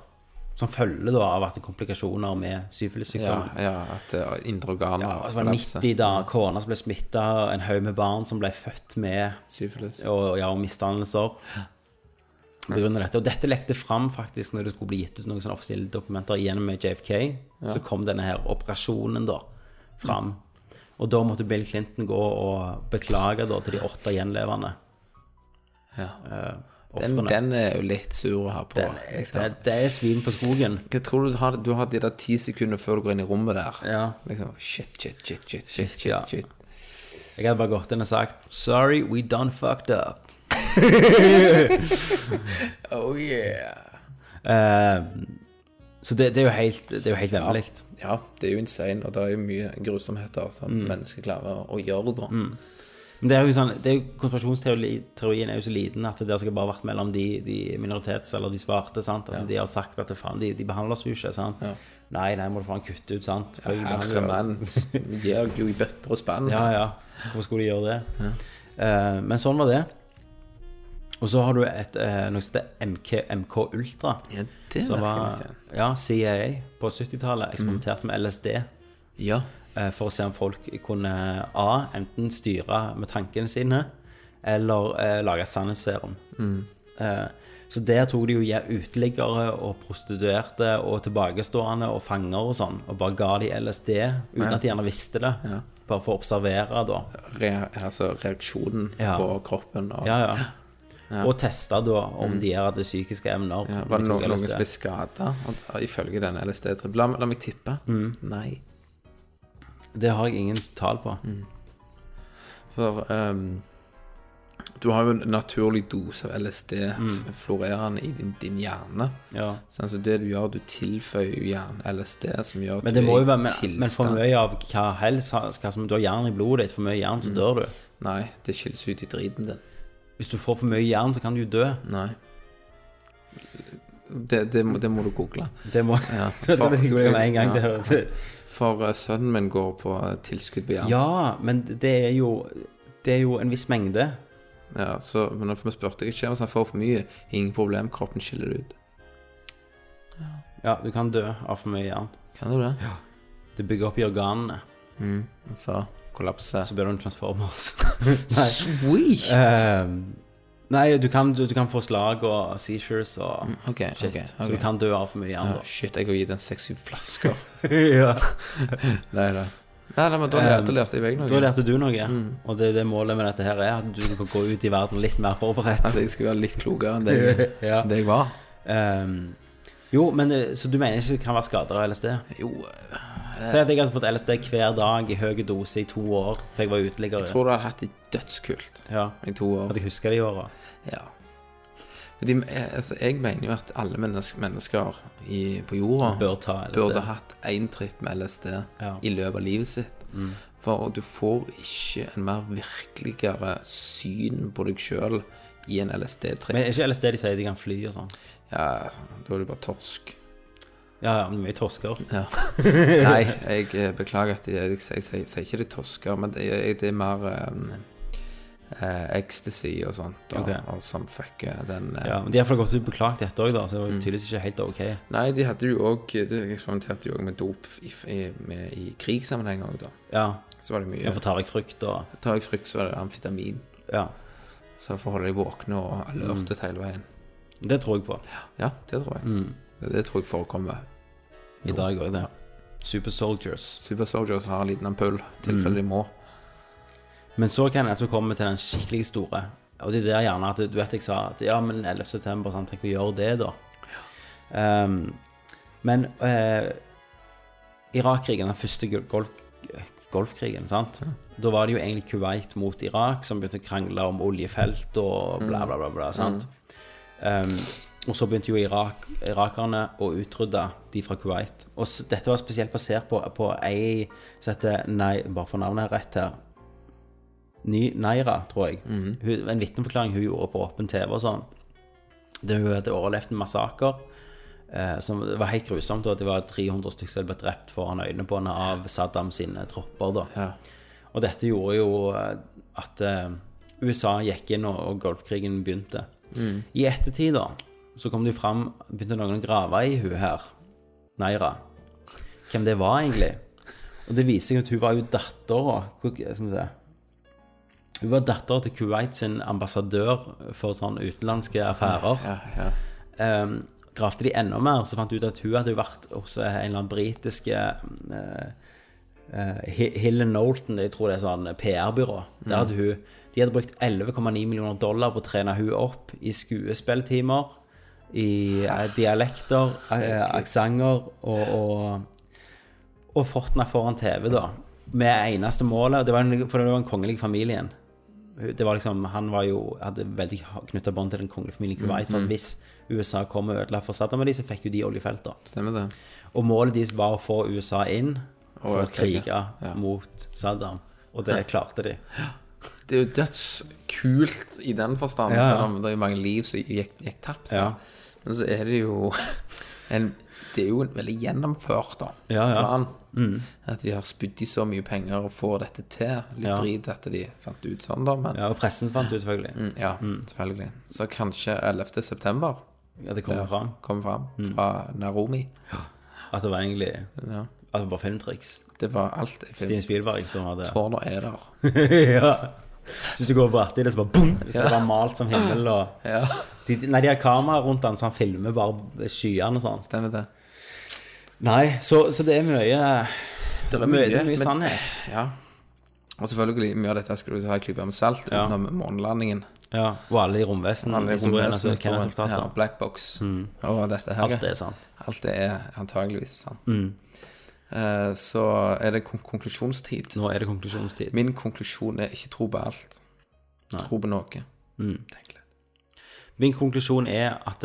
som følge da av at det er komplikasjoner med Ja, syfilissykdommen. ja, at det er indre organer Ja, og så var 90 da kona som ble smitta, en haug med barn som ble født med Syfilis. og, ja, og misdannelser. Dette. Og dette lekte fram faktisk når det skulle bli gitt ut noen sånne offisielle dokumenter gjennom JFK. Så kom denne her operasjonen da fram. Og da måtte Bill Clinton gå og beklage da til de åtte gjenlevende Ja. eh, Den, den er jo litt sur å ha på. Den- liksom. det, det er svin på skogen. Jeg tror du har, du har de der ti sekunder før du går inn i rommet der. Ja. Liksom, shit, shit, shit, shit, shit, shit, ja. shit. Jeg hadde bare gått inn og sagt Sorry, we done fucked up. Oh yeah. Uh, så det, det er jo helt, det er jo helt vemmelig. Ja, det er jo insane, og det er jo mye grusomheter som Mm. mennesker klarer å gjøre, da. Men det er jo sånn, det er jo, konspirasjonsteorien er jo så liten at det skal bare vært mellom de, de minoritets- eller de svarte. sant? At de har sagt at faen, de, de behandler oss jo ikke. sant? Nei, nei, må du faen kutte ut, sant? For jeg Herre mann, gir deg jo i bøtter og spann. Ja, ja. Hvorfor skulle de gjøre det? Uh, men sånn var det. Og så har du et, eh, noe som heter MK, MK Ultra. Ja, det som var ja, CIA på 70-tallet eksperimenterte med LSD. Ja. Eh, for å se om folk kunne A. Enten styre med tankene sine, eller eh, lage sannhetsserum. Eh, så der tok de jo ja, uteliggere og prostituerte og tilbakestående og fanger og sånn, og bare ga de LSD uten Ja. at de gjerne visste det. Bare for å observere, da. Re, altså reaksjonen Ja. på kroppen. Og, Ja, ja. Og teste da om de her hadde psykiske evner. Ja, var det de noen, noen som ble skada ifølge den LSD-trippen? La, la meg tippe. Mm. Nei. Det har jeg ingen tall på. For um, du har jo en naturlig dose av LSD Mm. florerende i din, din hjerne. Ja. Så så det du gjør, du tilføyer jo gjerne LSD, som gjør at Men du det må jo være men, men for mye av hva helst hva som Du har jern i blodet ditt, for mye jern, Mm. så dør du. Nei, det skilles ut i driten din. Hvis du får for mye jern, så kan du jo dø. Nei. Det, det, må, det må du google. Det må Ja, for- jeg med en gang. ja. Det. For eh, sønnen min går på eh, tilskudd på hjernen. Ja, men det er jo Det er jo en viss mengde. Ja, så, men vi spurte jeg ikke hvis han får for mye. Ingen problem, kroppen skiller det ut. Ja, du kan dø av for mye jern. Kan du det? Det bygger opp i organene. Mm. Så kollapser Så blir du en Transformers. Sweet! Ehm, nei, du kan, du, du kan få slag og seizures og okay, shit. ok, Så du kan dø av for mye jern, Ja, shit, jeg har gitt en seks-syv flasker. ja. Nei, nei. Nei, nei, men da lærte, lærte jeg meg noe. Da lærte du noe, Mm. og det, det målet med dette her er at du kan gå ut i verden litt mer forberedt. Altså, jeg skal være litt klokere enn det jeg, Ja. det jeg var. Um, jo, men eh, Så du mener ikke det kan være skader av LSD? Jo, Si at jeg hadde fått LSD hver dag i høy dose i to år, for jeg var uteligger. jeg tror du hadde hatt det dødskult Ja, i to år. At jeg husker de åra. Ja. De, altså, jeg mener jo at alle mennesker, mennesker i, på jorda Bør ta LSD. burde hatt én tripp med LSD Ja. i løpet av livet sitt. Mm. For du får ikke en mer virkeligere syn på deg sjøl i en LSD-tripp. Men er ikke LSD de sier de kan fly og sånn? Ja, da er du bare torsk. Ja, ja, men mye torsker. Ja. Nei, jeg eh, beklager at jeg, jeg, jeg, jeg sier ikke det er torsker, men det, det er mer um, eh, ecstasy og sånt, og, okay. og som fucker den eh, Ja, men De har iallfall gått ut og beklaget etter òg, så det Mm. var tydeligvis ikke helt ok. Nei, de hadde jo òg De eksperimenterte jo også med dop i, i, med, i krigssammenheng òg, da. Ja, Så var det mye Hvorfor tar jeg frukt og Tar jeg frykt, så var det amfetamin. Ja. Så for å holde deg våkne og Mm. alertet hele veien. Det tror jeg på. Ja, det tror jeg. Mm. Det, det tror jeg forekommer. I dag òg, det. Super Soldiers. Super Soldiers har en liten ampull, i tilfelle de må. Men så kan jeg så komme til den skikkelig store. Og det er der gjerne at du vet jeg sa at ja, men 11. september, sant, tenk å gjøre det, da. Ehm, men uh, Irak-krigen, den første golf, golfkrigen, sant. Da var det jo egentlig Kuwait mot Irak som begynte å krangle om oljefelt og bla, bla, bla. bla sant? Ehm, og så begynte jo Irak, irakerne å utrydde de fra Kuwait. Og dette var spesielt basert på, på ei som heter Nei, bare for navnet rett her. Ny, Naira, tror jeg. Hun, en vitneforklaring hun gjorde på åpen TV og sånn. Det hun hadde overlevd en massaker eh, som var helt grusomt. Og det var 300 stykker som ble drept foran øynene på henne av Saddam sine tropper. da. Ja. Og dette gjorde jo eh, at eh, USA gikk inn, og, og Golfkrigen begynte. I ettertid, da, så kom det jo fram Begynte noen å grave i hun her, Naira. Hvem det var, egentlig. Og det viser seg at hun var jo dattera Skal vi se Hun var datter til Kuwait sin ambassadør for sånn utenlandske affærer. Ja, ja. Um, gravde de enda mer, så fant de ut at hun hadde vært hos en eller annen britiske uh, uh, Hill Knowlton, jeg tror det er sånn PR-byrå. Der hadde hun De hadde brukt 11,9 millioner dollar på å trene hun opp i skuespilltimer, i uh, dialekter, uh, aksenter og, og, og fått henne foran TV, da. Med eneste målet det var en, For det var en kongelig familien. Det var liksom, Han var jo, hadde veldig knytta bånd til den kongelige familien Kuwait. For at hvis USA kom og ødela for Saddam de, så fikk jo de oljefelter. Stemmer det. Og målet deres var å få USA inn for å krige ja. mot Saddam. Og det klarte de. Det er jo dødskult i den forstand, Ja, ja. selv om det er jo mange liv som gikk, gikk tapt. Ja. Men så er det jo en Det er jo en veldig gjennomført da, Ja, ja. plan. At de har spydd i så mye penger og får dette til. Litt Ja. drit at de fant ut sånn, da, men ja, Og pressen fant ut, selvfølgelig. Mm, ja, selvfølgelig. Så kanskje 11. september Ja, det kommer fram. kom fram fra Naromi. At det var egentlig Ja. At det var filmtriks. Det var alt film. Stine. Spielberg som hadde Tårna er der. ja. Så hvis du går bort i det, så bare boom! Så er det malt som himmel og Ja, de, Nei, de har kamera rundt den, så han filmer bare skyene og sånn. stemmer det. Nei, så, så det er mye Det er mye, mye, men- sannhet. Ja. Og selvfølgelig, mye av dette skal du ha i klype med salt Ja. utenom månelandingen. Ja, og alle i de Alle i som romvesenhistorien. ja, Black Box mm. Og dette her. Alt er sant. Alt det er antageligvis sant. Eh, så er det kon konklusjonstid. Nå er det konklusjonstid. Min konklusjon er ikke tro på alt. Tro på noe. Mm. Min konklusjon er at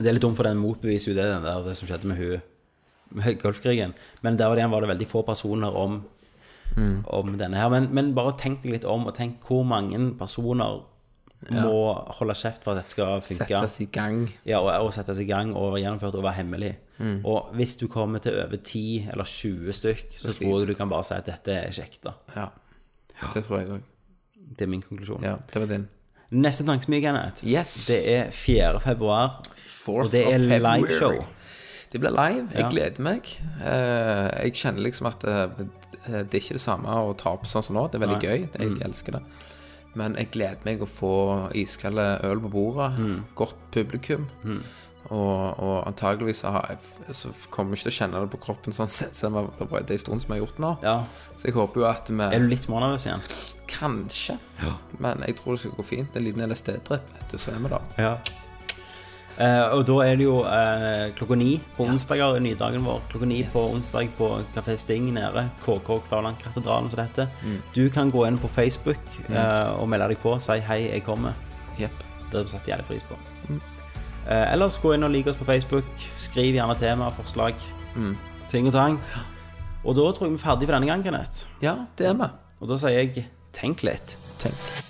det, er litt dumt for den motbeviser jo det, den der, det som skjedde med hun med Golfkrigen. Men der det, var det veldig få personer om, om denne her. Men, men bare tenk deg litt om, og tenk hvor mange personer må holde kjeft for at dette skal funke. Settes i gang. Ja, og, og settes i gang og gjennomført og være hemmelig. Og hvis du kommer til over 10 eller 20 stykk, så tror jeg du kan bare si at dette er ikke ekte. Ja. Det tror jeg òg. Det er min konklusjon. Ja, det var din. Neste tankesmie, Kenneth, Yes. det er 4. februar, og det er liveshow. Det blir live. Jeg Ja. gleder meg. Eh, jeg kjenner liksom at eh, det er ikke det samme å ta opp sånn som nå. Det er veldig Nei. gøy. Jeg Mm. elsker det. Men jeg gleder meg å få iskalde øl på bordet. Mm. Godt publikum. Og, og antageligvis så, har jeg, så kommer jeg ikke til å kjenne det på kroppen sånn sett, selv om det er en stund som jeg har gjort nå. Ja. Så jeg håper jo at vi Er du litt smånervøs igjen? Kanskje. Men jeg tror det skal gå fint. En liten LSD-dripp, vet du, så er vi der. Ja. Eh, og da er det jo eh, klokka ni på onsdager, nydagen vår. Klokka ni på onsdag på Kafé Sting nede. KK Kverlandkatedralen, som det heter. Du kan gå inn på Facebook eh, og melde deg på. Si hei, jeg kommer. Yep. Det har vi satt jævlig pris på. Eh, ellers gå inn og like oss på Facebook. Skriv gjerne temaer, forslag, ting og tang. Og da tror jeg vi er ferdig for denne gang, Kenneth. Ja, det er vi. Og da sier jeg tenk litt. Tenk.